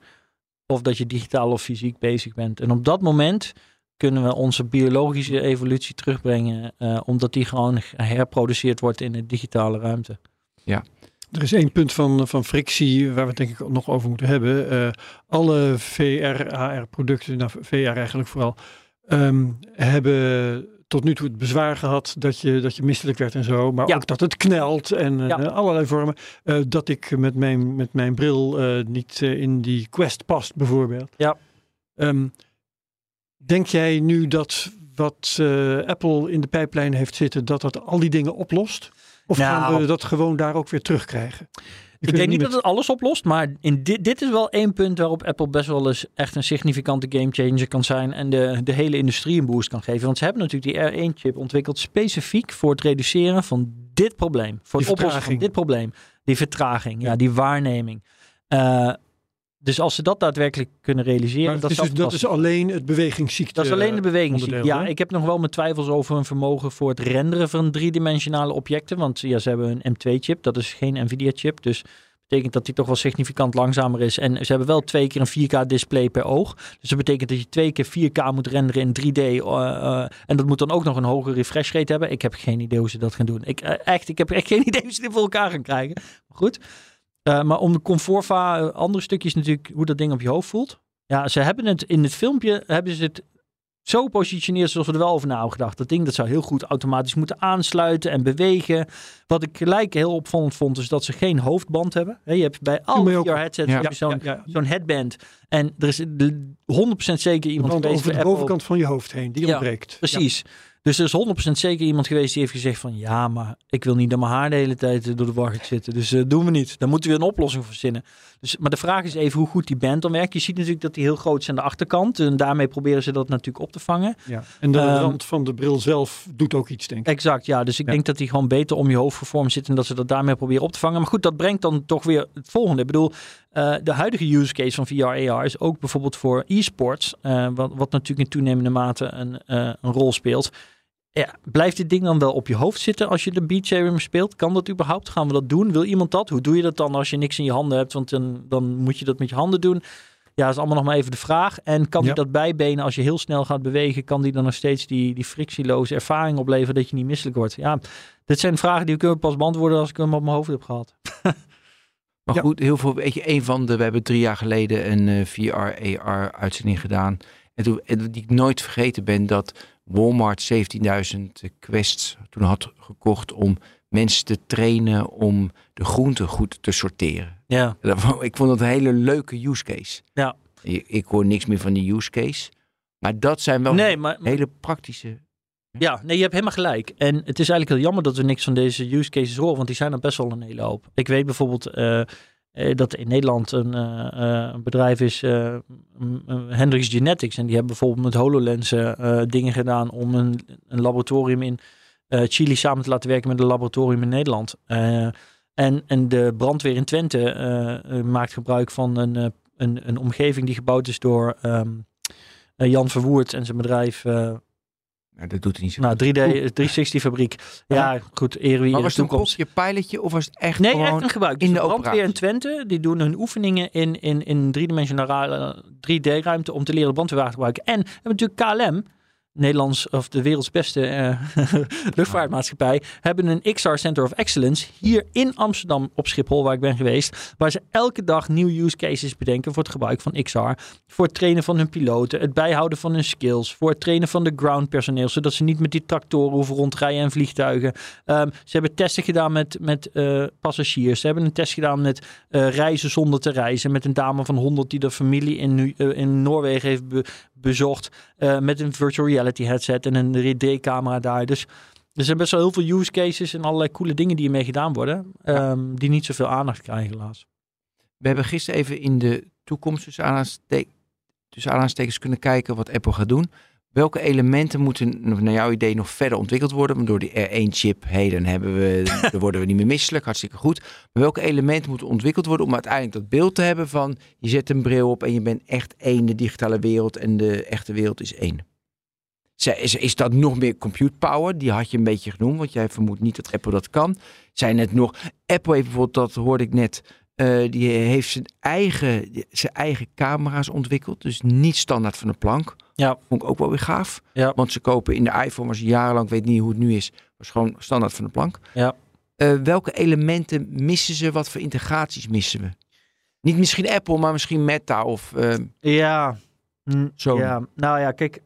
C: Of dat je digitaal of fysiek bezig bent. En op dat moment kunnen we onze biologische evolutie terugbrengen, uh, omdat die gewoon herproduceerd wordt in de digitale ruimte.
B: Ja.
A: Er is één punt van, van frictie waar we het denk ik nog over moeten hebben. Uh, alle VR, AR-producten, nou VR eigenlijk vooral, um, hebben tot nu toe het bezwaar gehad dat je, dat je misselijk werd en zo. Maar
C: Ja.
A: ook dat het knelt en
C: Ja.
A: uh, allerlei vormen. Uh, dat ik met mijn, met mijn bril uh, niet uh, in die quest past bijvoorbeeld.
C: Ja.
A: Um, denk jij nu dat wat uh, Apple in de pijplijn heeft zitten, dat dat al die dingen oplost? Of
C: Nou.
A: gaan we dat gewoon daar ook weer terugkrijgen?
C: Ik
A: kunt
C: denk niet
A: met-
C: dat het alles oplost, maar in dit, dit is wel één punt waarop Apple best wel eens echt een significante gamechanger kan zijn en de, de hele industrie een boost kan geven. Want ze hebben natuurlijk die R1-chip ontwikkeld specifiek voor het reduceren van dit probleem. Voor
A: Die
C: het oplossen van dit probleem. Die vertraging, ja,
A: Ja.
C: die waarneming. Eh, dus als ze dat daadwerkelijk kunnen realiseren,
A: Maar
C: dat,
A: is dus, dat is alleen het bewegingsziekte.
C: dat is alleen de bewegingsziekte. Ja, ik heb nog wel mijn twijfels over hun vermogen voor het renderen van driedimensionale objecten. Want ja, ze hebben een M2-chip, dat is geen NVIDIA-chip. Dus betekent dat die toch wel significant langzamer is. En ze hebben wel twee keer een 4K-display per oog. Dus dat betekent dat je twee keer 4K moet renderen in 3D. eh, eh, en dat moet dan ook nog een hogere refresh rate hebben. Ik heb geen idee hoe ze dat gaan doen. Ik, eh, echt, ik heb echt geen idee hoe ze dit voor elkaar gaan krijgen. Maar goed. Eh, maar om de comfortva, uh, andere stukjes natuurlijk, hoe dat ding op je hoofd voelt. Ja, ze hebben het in het filmpje, hebben ze het zo positioneert zoals we er wel over na hebben gedacht. Dat ding dat zou heel goed automatisch moeten aansluiten en bewegen. Wat ik gelijk heel opvallend vond, is dat ze geen hoofdband hebben. je hebt bij al VR headsets
A: Ja,
C: zo'n
A: ja, ja.
C: zo'n headband. En er is 100% zeker iemand geweest
A: over de
C: Apple-
A: bovenkant van je hoofd heen, die ontbreekt.
C: Precies. Dus er is 100% zeker iemand geweest die heeft gezegd van... ja, maar ik wil niet dat mijn haar de hele tijd eh, door de war gaat zitten. Dus eh, doen we niet. Dan moeten we een oplossing voor verzinnen. Dus, maar de vraag is even hoe goed die band dan werkt. Je ziet natuurlijk dat die heel groot is aan de achterkant. En daarmee proberen ze dat natuurlijk op te vangen.
A: Ja. En de
C: Ehm,
A: rand van de bril zelf doet ook iets, denk ik.
C: Exact, ja. Dus ik
A: Ja.
C: denk dat die gewoon beter om je hoofd gevormd zit... en dat ze dat daarmee proberen op te vangen. Maar goed, dat brengt dan toch weer het volgende. Ik bedoel, eh, de huidige use case van VR-AR is ook bijvoorbeeld voor e-sports... wat, wat natuurlijk in toenemende mate een, een rol speelt... Ja, blijft dit ding dan wel op je hoofd zitten als je de Beat Saber speelt? Kan dat überhaupt? Gaan we dat doen? Wil iemand dat? Hoe doe je dat dan als je niks in je handen hebt? Want dan, dan moet je dat met je handen doen. Ja, dat is allemaal nog maar even de vraag. En kan
A: Ja.
C: die dat bijbenen als je heel snel gaat bewegen? Kan die dan nog steeds die, die frictieloze ervaring opleveren dat je niet misselijk wordt? Ja, dit zijn vragen die kunnen pas beantwoorden als ik hem op mijn hoofd heb gehad.
B: Maar
A: Ja.
B: goed, heel veel, weet je, een van de, we hebben drie jaar geleden een eh, VR-AR uitzending gedaan. En, toen, en die ik nooit vergeten ben, dat Walmart 17.000 quests toen had gekocht om mensen te trainen om de groenten goed te sorteren.
C: Ja,
B: Ik vond dat een hele leuke use case.
C: Ja.
B: Ik, ik hoor niks meer van die use case. Maar dat zijn wel
C: nee, maar,
B: hele praktische...
C: Ja, nee, je hebt helemaal gelijk. En het is eigenlijk heel jammer dat we niks van deze use cases horen, want die zijn er best wel een hele hoop. Ik weet bijvoorbeeld eh, dat in Nederland een, eh, eh, bedrijf is, eh, m- m- Hendrix Genetics, en die hebben bijvoorbeeld met HoloLens eh, eh, dingen gedaan om een, een laboratorium in eh, Chili samen te laten werken met een laboratorium in Nederland. Eh, en, en de brandweer in Twente eh, eh, maakt gebruik van een, eh, een, een omgeving die gebouwd is door ehm, eh, Jan Verwoerd en zijn bedrijf eh,
B: Nou, dat doet hij niet zo
C: nou,
B: goed.
C: 3D, 360 fabriek. Ja, goed, eer wie
B: Maar was het een kopje pilotje of was het echt
C: Nee,
B: gewoon...
C: echt een gebruik.
B: in
C: Dus
B: de
C: de brandweer in? Twente, die doen hun oefeningen in, in, in driedimensionale 3D-ruimte om te leren brandweerwagen gebruiken. En we hebben natuurlijk KLM, Nederlands of de werelds beste eh, luchtvaartmaatschappij, hebben een XR Center of Excellence hier in Amsterdam op Schiphol, waar ik ben geweest, waar ze elke dag nieuwe use cases bedenken voor het gebruik van XR, voor het trainen van hun piloten, het bijhouden van hun skills, voor het trainen van de ground personeel, zodat ze niet met die tractoren hoeven rondrijden en vliegtuigen. Ehm, ze hebben testen gedaan met, met eh, passagiers. Ze hebben een test gedaan met eh, reizen zonder te reizen. Met een dame van 100 die de familie in, in Noorwegen heeft bezocht. eh, met een virtual reality headset en een 3D-camera daar. Dus er zijn best wel heel veel use cases en allerlei coole dingen die ermee gedaan worden. ehm, Die niet zoveel aandacht krijgen helaas.
B: We hebben gisteren even in de toekomst tussen, aanhalingstek- tussen aanhalingstekens kunnen kijken wat Apple gaat doen. Welke elementen moeten naar jouw idee nog verder ontwikkeld worden? Want door die R1-chip, hey, dan, hebben we, dan worden we niet meer misselijk, hartstikke goed. Maar welke elementen moeten ontwikkeld worden om uiteindelijk dat beeld te hebben van je zet een bril op en je bent echt één, de digitale wereld en de echte wereld is één? Is, is dat nog meer compute power? Die had je een beetje genoemd, want jij vermoedt niet dat Apple dat kan. Zijn het nog... Apple heeft bijvoorbeeld, dat hoorde ik net, eh, die heeft zijn eigen, zijn eigen camera's ontwikkeld. Dus niet standaard van de plank.
C: Ja.
B: Vond ik ook wel weer gaaf.
C: Ja.
B: Want ze kopen in de iPhone, was jarenlang, ik weet niet hoe het nu is, was gewoon standaard van de plank.
C: Ja.
B: Eh, welke elementen missen ze? Wat voor integraties missen we? Niet misschien Apple, maar misschien Meta of... eh,
C: Ja, mm,
B: Zo.
C: ja. nou ja, kijk.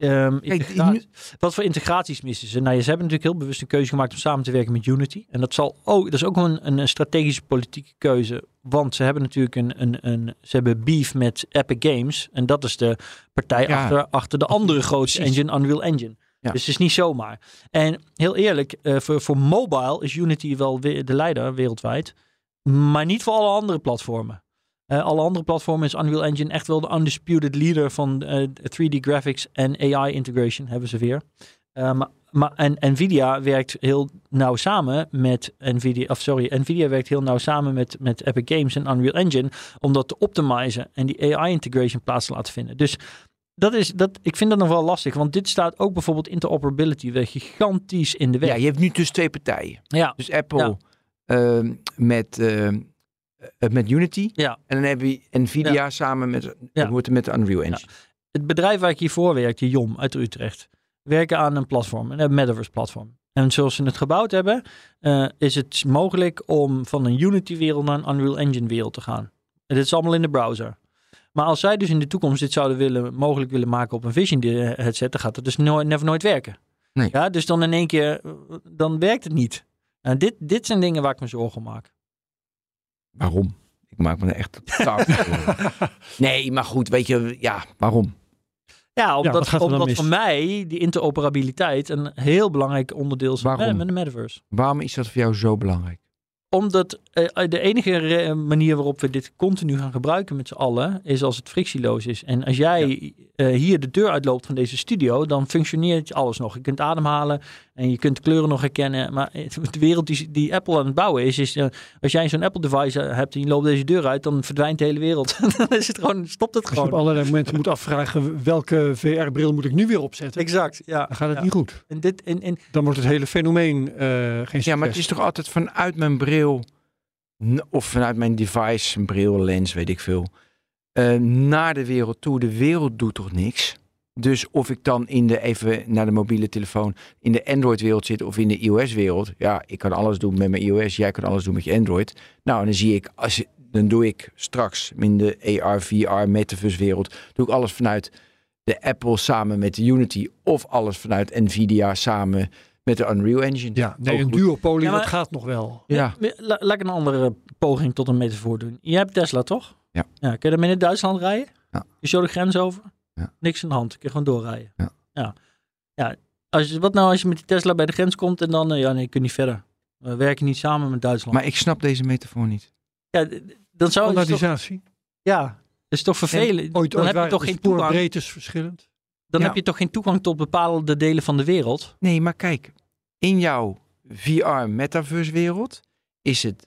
C: Ehm,
B: Kijk, nu-
C: Wat voor integraties missen ze? Nou, ja, ze hebben natuurlijk heel bewust een keuze gemaakt om samen te werken met Unity. En dat, zal ook, dat is ook een, een, strategische politieke keuze. Want ze hebben natuurlijk een, een, een, ze hebben beef met Epic Games. En dat is de partij
B: Ja.
C: achter, achter de andere grootste engine, Unreal Engine.
B: Ja.
C: Dus het is niet zomaar. En heel eerlijk, eh, voor, voor mobile is Unity wel we- de leider wereldwijd. Maar niet voor alle andere platformen. Eh, alle andere platformen is Unreal Engine echt wel de undisputed leader van eh, 3D graphics en AI integration hebben ze weer. Eh, maar, maar, en Nvidia werkt heel nauw samen met Nvidia, of sorry, Nvidia werkt heel nauw samen met, met Epic Games en Unreal Engine om dat te optimizen en die AI integration plaats te laten vinden. Dus dat is, dat, ik vind dat nog wel lastig, want dit staat ook bijvoorbeeld interoperability weer gigantisch in de weg.
B: ja, je hebt nu dus twee partijen.
C: ja,
B: Dus Apple
C: Ja.
B: ehm, met, ehm, eh, met Unity.
C: Ja.
B: En dan heb je Nvidia samen met,
C: Ja.
B: met de Unreal Engine.
C: het bedrijf waar ik hiervoor werkte, Jom uit Utrecht, werken aan een platform, een metaverse platform. En zoals ze het gebouwd hebben, eh, is het mogelijk om van een Unity-wereld naar een Unreal Engine-wereld te gaan. En dit is allemaal in de browser. Maar als zij dus in de toekomst dit zouden willen, mogelijk willen maken op een Vision eh, headset, dan gaat het dus nooit, never nooit werken.
B: Nee.
C: Ja, dus dan in één keer, eh, dan werkt het niet. En dit, dit zijn dingen waar ik me zorgen om maak.
B: Waarom? Ik maak me er echt totaal zorgen. Nee, maar goed, weet je, ja, waarom?
C: Ja, omdat, omdat voor mij die interoperabiliteit een heel belangrijk onderdeel is
B: Waarom?
C: met, met de metaverse.
B: Waarom is dat voor jou zo belangrijk?
C: Omdat eh, de enige manier waarop we dit continu gaan gebruiken met z'n allen, is als het frictieloos is. En als jij eh, hier de deur uitloopt van deze studio, dan functioneert alles nog. Je kunt ademhalen en je kunt kleuren nog herkennen. Maar eh, de wereld die, die Apple aan het bouwen is, is als jij zo'n Apple device hebt en je loopt deze deur uit, dan verdwijnt de hele wereld. dan is het gewoon, stopt het
A: Als je op
C: gewoon.
A: allerlei momenten moet afvragen welke VR-bril moet ik nu weer opzetten,
C: Exact, ja.
A: dan gaat het
C: Ja.
A: niet goed.
C: En dit, en, en,
A: Dan wordt het hele fenomeen eh, geen succes.
B: Ja, maar het is toch altijd vanuit mijn bril, of vanuit mijn device, een bril, lens, weet ik veel, eh, naar de wereld toe. De wereld doet toch niks? Dus of ik dan in de, even naar de mobiele telefoon, in de Android-wereld zit of in de iOS-wereld. Ja, ik kan alles doen met mijn iOS, jij kan alles doen met je Android. Nou, dan zie ik, als, dan doe ik straks in de AR, VR, metaverse-wereld, doe ik alles vanuit de Apple samen met de Unity of alles vanuit Nvidia samen met de Unreal Engine.
A: Ja, nee, een duopolie,
C: Ja, maar-
A: dat gaat nog wel.
B: Ja.
C: La- laat ik een andere poging tot een metafoor doen. Je hebt Tesla, toch?
B: Ja.
C: ja kun je daarmee in Duitsland rijden?
B: Ja.
C: Je zo de grens over?
B: Ja.
C: Niks aan de hand. Kun je gewoon doorrijden.
B: Ja.
C: ja. ja. Als je, wat nou als je met die Tesla bij de grens komt en dan... eh, ja, nee, je kunt niet verder. We werken niet samen met Duitsland.
B: Maar ik snap deze metafoor niet.
C: ja, dan zou je toch... Ja, dat is toch vervelend.
A: Ooit,
C: dan
A: ooit
C: heb je toch geen toegang.
A: spoorbreedtes verschillend.
C: Dan
B: Ja.
C: heb je toch geen toegang tot bepaalde delen van de wereld.
B: Nee, maar kijk. In jouw VR-metaverse wereld is het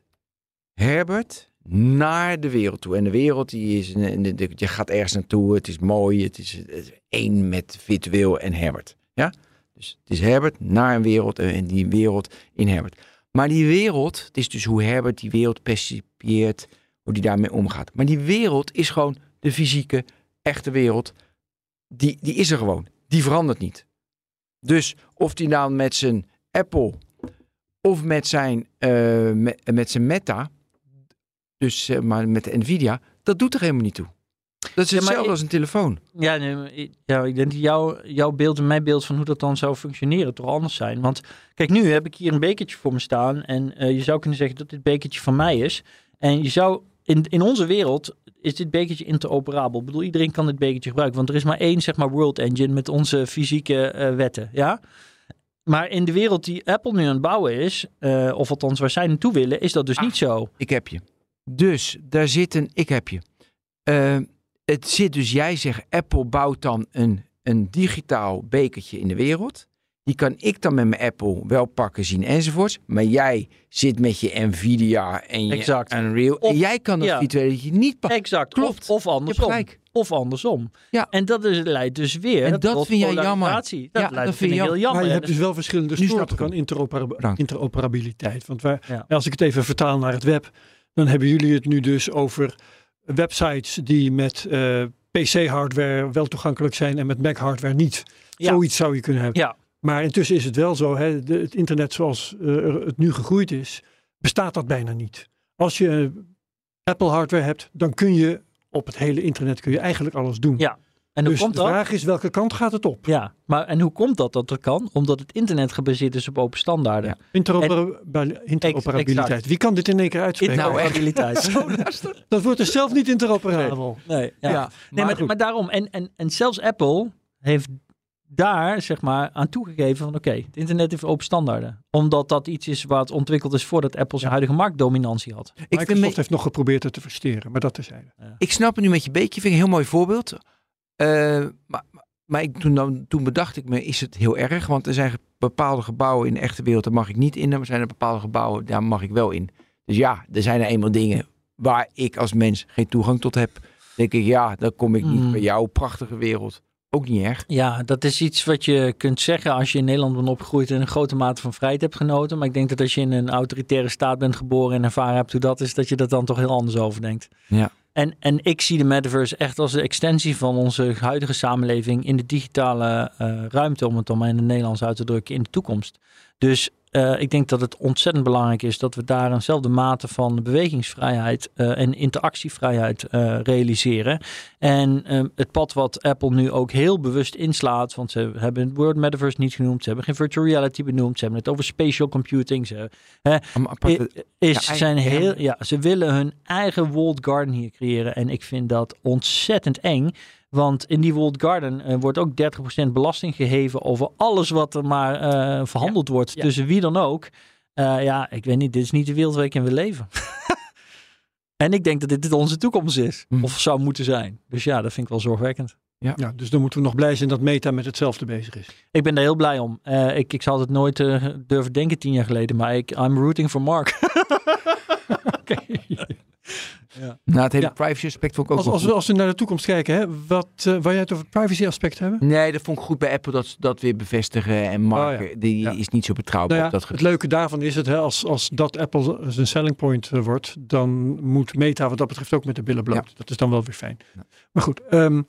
B: Herbert naar de wereld toe. En de wereld die is, je gaat ergens naartoe, het is mooi, het is, één met virtueel en Herbert. Ja? Dus het is Herbert naar een wereld en en die wereld in Herbert. Maar die wereld, het is dus hoe Herbert die wereld percipieert, hoe die daarmee omgaat. Maar die wereld is gewoon de fysieke, echte wereld. Die, die is er gewoon. Die verandert niet. Dus of die nou met zijn Apple of met zijn, eh, met, met zijn Meta, dus zeg maar met Nvidia, dat doet er helemaal niet toe. Dat is
C: Ja,
B: hetzelfde
C: ik-
B: als een telefoon.
C: Ja, nee, ja ik denk dat jouw, jouw beeld en mijn beeld van hoe dat dan zou functioneren toch anders zijn. Want kijk, nu heb ik hier een bekertje voor me staan. En eh, je zou kunnen zeggen dat dit bekertje van mij is. En je zou, in, in onze wereld is dit bekertje interoperabel. Ik bedoel, iedereen kan dit bekertje gebruiken. Want er is maar één, zeg maar, world engine met onze fysieke eh, wetten. Ja? Maar in de wereld die Apple nu aan het bouwen is, eh, of althans waar zij naartoe willen, is dat dus niet zo.
B: Ik heb je. Dus daar zit een, ik heb je. Eh, het zit dus, jij zegt, Apple bouwt dan een, een digitaal bekertje in de wereld. Die kan ik dan met mijn Apple wel pakken, zien enzovoorts. Maar jij zit met je Nvidia en je
C: Exact.
B: Unreal.
C: Of-
B: en jij kan dat
C: ja.
B: virtuele niet pakken.
C: Exact.
B: Klopt.
C: Of, of andersom. Of andersom.
B: Ja.
C: En dat is, leidt dus weer
B: En dat
C: tot
B: vind jij jammer.
C: Dat,
B: Ja,
C: leidt,
B: dat
C: vind ik
B: je
C: heel
B: jammer.
A: Maar je hebt dus wel verschillende soorten van interoperabiliteit. Want wij,
C: Ja.
A: als ik het even vertaal naar het web, dan hebben jullie het nu dus over websites die met eh, PC-hardware wel toegankelijk zijn en met Mac-hardware niet.
C: Ja.
A: Zoiets zou je kunnen hebben.
C: Ja.
A: Maar intussen is het wel zo, hè, de, het internet zoals eh, er- het nu gegroeid is, bestaat dat bijna niet. Als je Apple hardware hebt, dan kun je op het hele internet kun je eigenlijk alles doen.
C: Ja. En
A: dus
C: komt
A: de
C: dat?
A: vraag is, welke kant gaat het op?
C: Ja, maar en hoe komt dat dat dat kan? Omdat het internet gebaseerd is op open standaarden.
B: Ja.
A: Interoperabiliteit. Wie kan dit in één keer uitspreken?
C: Interoperabiliteit.
A: Dat wordt er zelf niet interoperabel.
C: nee, ja.
B: Ja,
C: nee, maar, maar daarom. En, en, en zelfs Apple heeft daar zeg maar aan toegegeven van oké, het internet heeft open standaarden. Omdat dat iets is wat ontwikkeld is voordat Apple zijn huidige marktdominantie had.
B: Ik, vind
A: Microsoft
B: me-
A: heeft nog geprobeerd het te versteren, maar dat terzijde.
B: ik snap het nu met je beekje, vind ik een heel mooi voorbeeld. Eh, maar maar ik, toen, dan, toen bedacht ik me, is het heel erg? Want er zijn bepaalde gebouwen in de echte wereld, daar mag ik niet in. Er zijn er bepaalde gebouwen, daar mag ik wel in. Dus ja, er zijn er eenmaal dingen waar ik als mens geen toegang tot heb. denk ik, ja, dan kom ik niet
C: Mm.
B: bij jouw prachtige wereld. Ook niet erg.
C: Ja, dat is iets wat je kunt zeggen als je in Nederland bent opgegroeid en een grote mate van vrijheid hebt genoten. Maar ik denk dat als je in een autoritaire staat bent geboren en ervaren hebt hoe dat is, dat je dat dan toch heel anders over denkt.
B: Ja.
C: En, en ik zie de metaverse echt als de extensie van onze huidige samenleving in de digitale eh, ruimte, om het dan maar in het Nederlands uit te drukken, in de toekomst. Dus uh, ik denk dat het ontzettend belangrijk is dat we daar eenzelfde mate van bewegingsvrijheid uh, en interactievrijheid uh, realiseren. En um, het pad wat Apple nu ook heel bewust inslaat, want ze hebben het woord metaverse niet genoemd, ze hebben geen virtual reality benoemd, ze hebben het over spatial computing. Ze, hè, is, ja, zijn heel, ja, ze willen hun eigen walled garden hier creëren en ik vind dat ontzettend eng. Want in die World Garden uh, wordt ook 30% belasting geheven over alles wat er maar uh, verhandeld ja, wordt. Ja. Tussen wie dan ook. Uh, ja, ik weet niet, dit is niet de wereld waarin we leven. en ik denk dat dit onze toekomst is. Hm. Of zou moeten zijn. Dus ja, dat vind ik wel zorgwekkend.
A: Ja. ja, dus dan moeten we nog blij zijn dat Meta met hetzelfde bezig is.
C: Ik ben daar heel blij om. ik, ik zou het nooit durven denken tien jaar geleden. Maar ik, I'm rooting for Mark.
B: okay. Ja. Nou, het hele ja. privacy aspect vond ik ook
A: als, als, we, als we naar de toekomst kijken, hè, wat, uh, wil jij het over het privacy aspect hebben?
B: Nee, dat vond ik goed bij Apple dat ze dat weer bevestigen. En Mark, oh, ja. die is niet zo betrouwbaar
A: nou
B: op dat
A: Het leuke daarvan is het, hè, als, als dat Apple zijn selling point uh, wordt, dan moet Meta wat dat betreft ook met de billen bloot. Dat is dan wel weer fijn. Maar goed, um,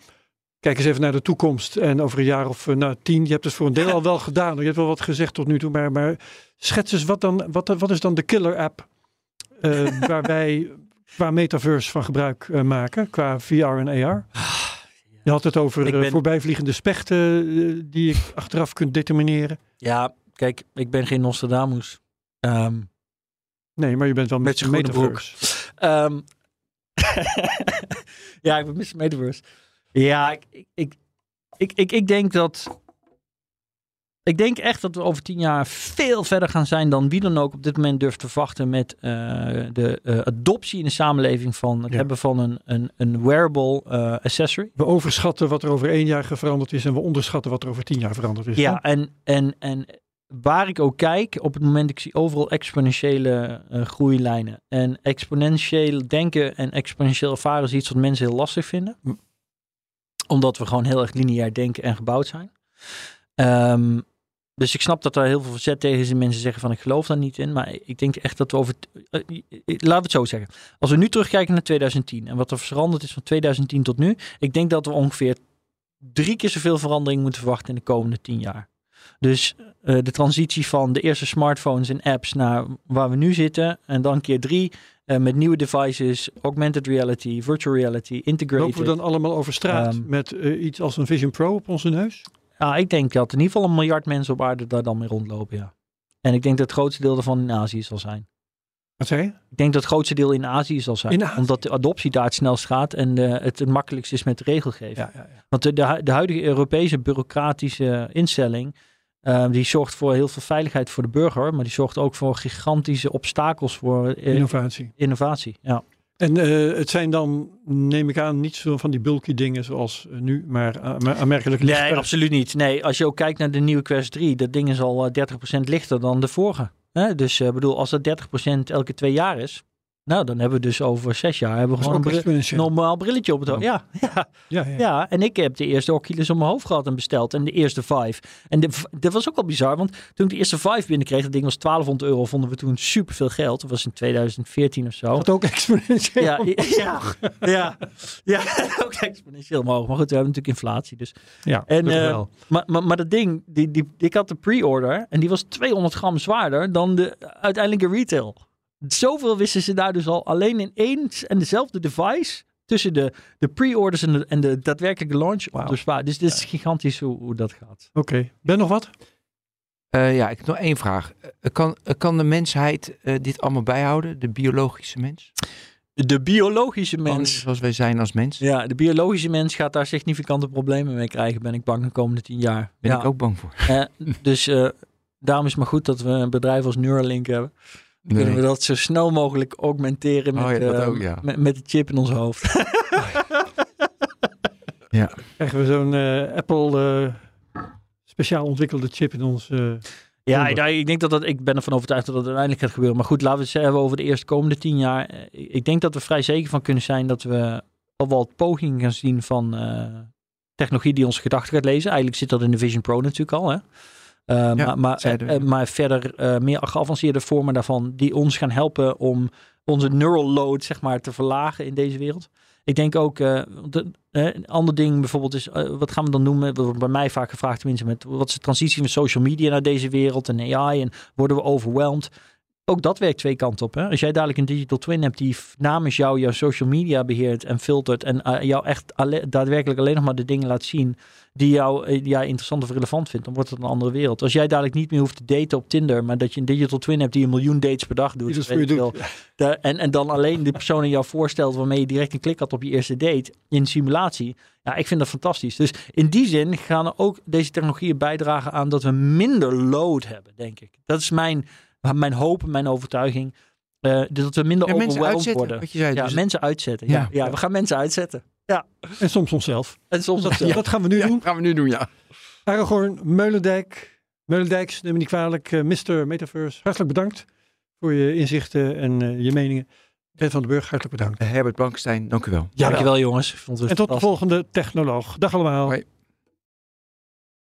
A: kijk eens even naar de toekomst. En over een jaar of uh, nou, tien, je hebt het voor een deel al wel gedaan. Je hebt wel wat gezegd tot nu toe, maar, maar schets eens wat, dan, wat, wat is dan de killer app waar wij qua metaverse van gebruik uh, maken, qua VR en AR? Je had het over ben... voorbijvliegende spechten uh, die je achteraf kunt determineren.
C: Ja, kijk, ik ben geen Nostradamus. Um,
A: nee, maar je bent wel met je metaverse.
C: Um, ja, ik ben met metaverse. Ja, ik, ik, ik, ik, ik denk dat ik denk echt dat we over tien jaar veel verder gaan zijn dan wie dan ook op dit moment durft te verwachten met uh, de uh, adoptie in de samenleving van het ja. hebben van een, een, een wearable uh, accessory.
A: We overschatten wat er over één jaar veranderd is en we onderschatten wat er over tien jaar veranderd is.
C: Ja, en, en, en waar ik ook kijk, op het moment ik zie overal exponentiële groeilijnen. En exponentieel denken en exponentieel ervaren is iets wat mensen heel lastig vinden. Hm. Omdat we gewoon heel erg lineair denken en gebouwd zijn. Um, dus ik snap dat er heel veel verzet tegen is en mensen zeggen van ik geloof daar niet in. Maar ik denk echt dat we over... Uh, laten we het zo zeggen. Als we nu terugkijken naar 2010 en wat er veranderd is van 2010 tot nu. Ik denk dat we ongeveer drie keer zoveel verandering moeten verwachten in de komende tien jaar. Dus uh, de transitie van de eerste smartphones en apps naar waar we nu zitten. En dan keer drie uh, met nieuwe devices, augmented reality, virtual reality, integrated.
A: Lopen we dan allemaal over straat um, met uh, iets als een Vision Pro op onze neus?
C: Ja, ik denk dat in ieder geval een miljard mensen op aarde daar dan mee rondlopen, ja. En ik denk dat het grootste deel daarvan in Azië zal zijn.
A: Wat zei je?
C: Ik denk dat het grootste deel in Azië zal zijn. Azië. Omdat de adoptie daar het snelst gaat en uh, het het makkelijkst is met regelgeving. Ja, ja, ja. Want de, de, de, huidige Europese bureaucratische instelling, uh, die zorgt voor heel veel veiligheid voor de burger, maar die zorgt ook voor gigantische obstakels voor
A: uh, innovatie.
C: Innovatie, ja.
A: En uh, het zijn dan, neem ik aan, niet zo van die bulky dingen zoals uh, nu, maar uh, aanmerkelijk lichter.
C: Nee, absoluut niet. Nee, als je ook kijkt naar de nieuwe Quest 3, dat ding is al 30% lichter dan de vorige. Hè? Dus ik bedoel, als dat 30% elke twee jaar is, nou, dan hebben we dus over zes jaar hebben we gewoon een bril, normaal brilletje op het hoofd. Ja, ja. Ja, ja. ja, en ik heb de eerste Oculus op mijn hoofd gehad en besteld. En de eerste Vive. En de, dat was ook wel bizar, want toen ik de eerste Vive binnenkreeg, dat ding was 1200 euro, vonden we toen superveel geld. Dat was in 2014 of zo.
A: Dat ook exponentieel
C: Ja, ja, ja, ja, ook exponentieel omhoog. Maar goed, we hebben natuurlijk inflatie. Dus.
A: Ja,
C: en, uh, maar, maar, maar dat ding, die, die, ik had de pre-order en die was 200 gram zwaarder dan de uiteindelijke retail. Zoveel wisten ze daar dus al alleen in één en dezelfde device. Tussen de, de pre-orders en de, en de daadwerkelijke launch. Wow. Dus, dus dit is gigantisch hoe, hoe dat gaat.
A: Oké. Okay. Ben nog wat?
B: Uh, ja, ik heb nog één vraag. Uh, kan, uh, kan de mensheid dit allemaal bijhouden? De biologische mens?
C: De biologische mens.
B: Zoals wij zijn als mens.
C: Ja, de biologische mens gaat daar significante problemen mee krijgen, ben ik bang de komende tien jaar.
B: Ben
C: ja.
B: ik ook bang voor.
C: dus daarom is het maar goed dat we een bedrijf als Neuralink hebben. Nee. Kunnen we dat zo snel mogelijk augmenteren met, oh ja, uh, ook, ja. met, met, de chip in ons hoofd.
A: ja. Krijgen we zo'n uh, Apple uh, speciaal ontwikkelde chip in ons...
C: ja, ik, ik, denk dat dat, ik ben ervan overtuigd dat dat uiteindelijk gaat gebeuren. Maar goed, laten we het hebben over de eerste komende tien jaar. Ik denk dat we vrij zeker van kunnen zijn dat we al wel pogingen gaan zien van technologie die onze gedachten gaat lezen. Eigenlijk zit dat in de Vision Pro natuurlijk al. Hè? Uh, ja, maar, maar, maar verder uh, meer geavanceerde vormen daarvan die ons gaan helpen om onze neural load zeg maar te verlagen in deze wereld. Ik denk ook, uh, de, een ander ding bijvoorbeeld is, wat gaan we dan noemen? Wordt bij mij vaak gevraagd, tenminste, met wat is de transitie van social media naar deze wereld en AI en worden we overwhelmed? ook dat werkt twee kanten op. Hè? Als jij dadelijk een digital twin hebt die namens jou jouw social media beheert en filtert en jou echt daadwerkelijk alleen nog maar de dingen laat zien die jou uh, ja, interessant of relevant vindt, dan wordt het een andere wereld. Als jij dadelijk niet meer hoeft te daten op Tinder, maar dat je een digital twin hebt die een miljoen dates per dag doet.
A: Weet je doet.
C: De, en, en dan alleen de persoon in jou voorstelt waarmee je direct een klik had op je eerste date in simulatie. Ja, ik vind dat fantastisch. Dus in die zin gaan er ook deze technologieën bijdragen aan dat we minder load hebben, denk ik. Dat is mijn mijn hoop, mijn overtuiging. Uh, dat we minder ja, overwhelmed worden.
B: Wat je zei,
C: ja,
B: dus
C: mensen uitzetten. Ja, ja, we gaan mensen uitzetten. Ja.
A: En soms onszelf.
C: En soms
A: dat, dat gaan we nu doen.
B: gaan we nu doen, ja.
A: Aragorn, Meulendijk, Meulendijks, neem me niet kwalijk, uh, Mr. Metaverse, hartelijk bedankt voor je inzichten en uh, je meningen. Ted van den Burg, hartelijk bedankt.
B: Herbert Blankstein, dank u wel.
C: Ja, dankjewel jongens. Vond het
A: en tot de volgende technoloog. Dag allemaal.
B: Hoi.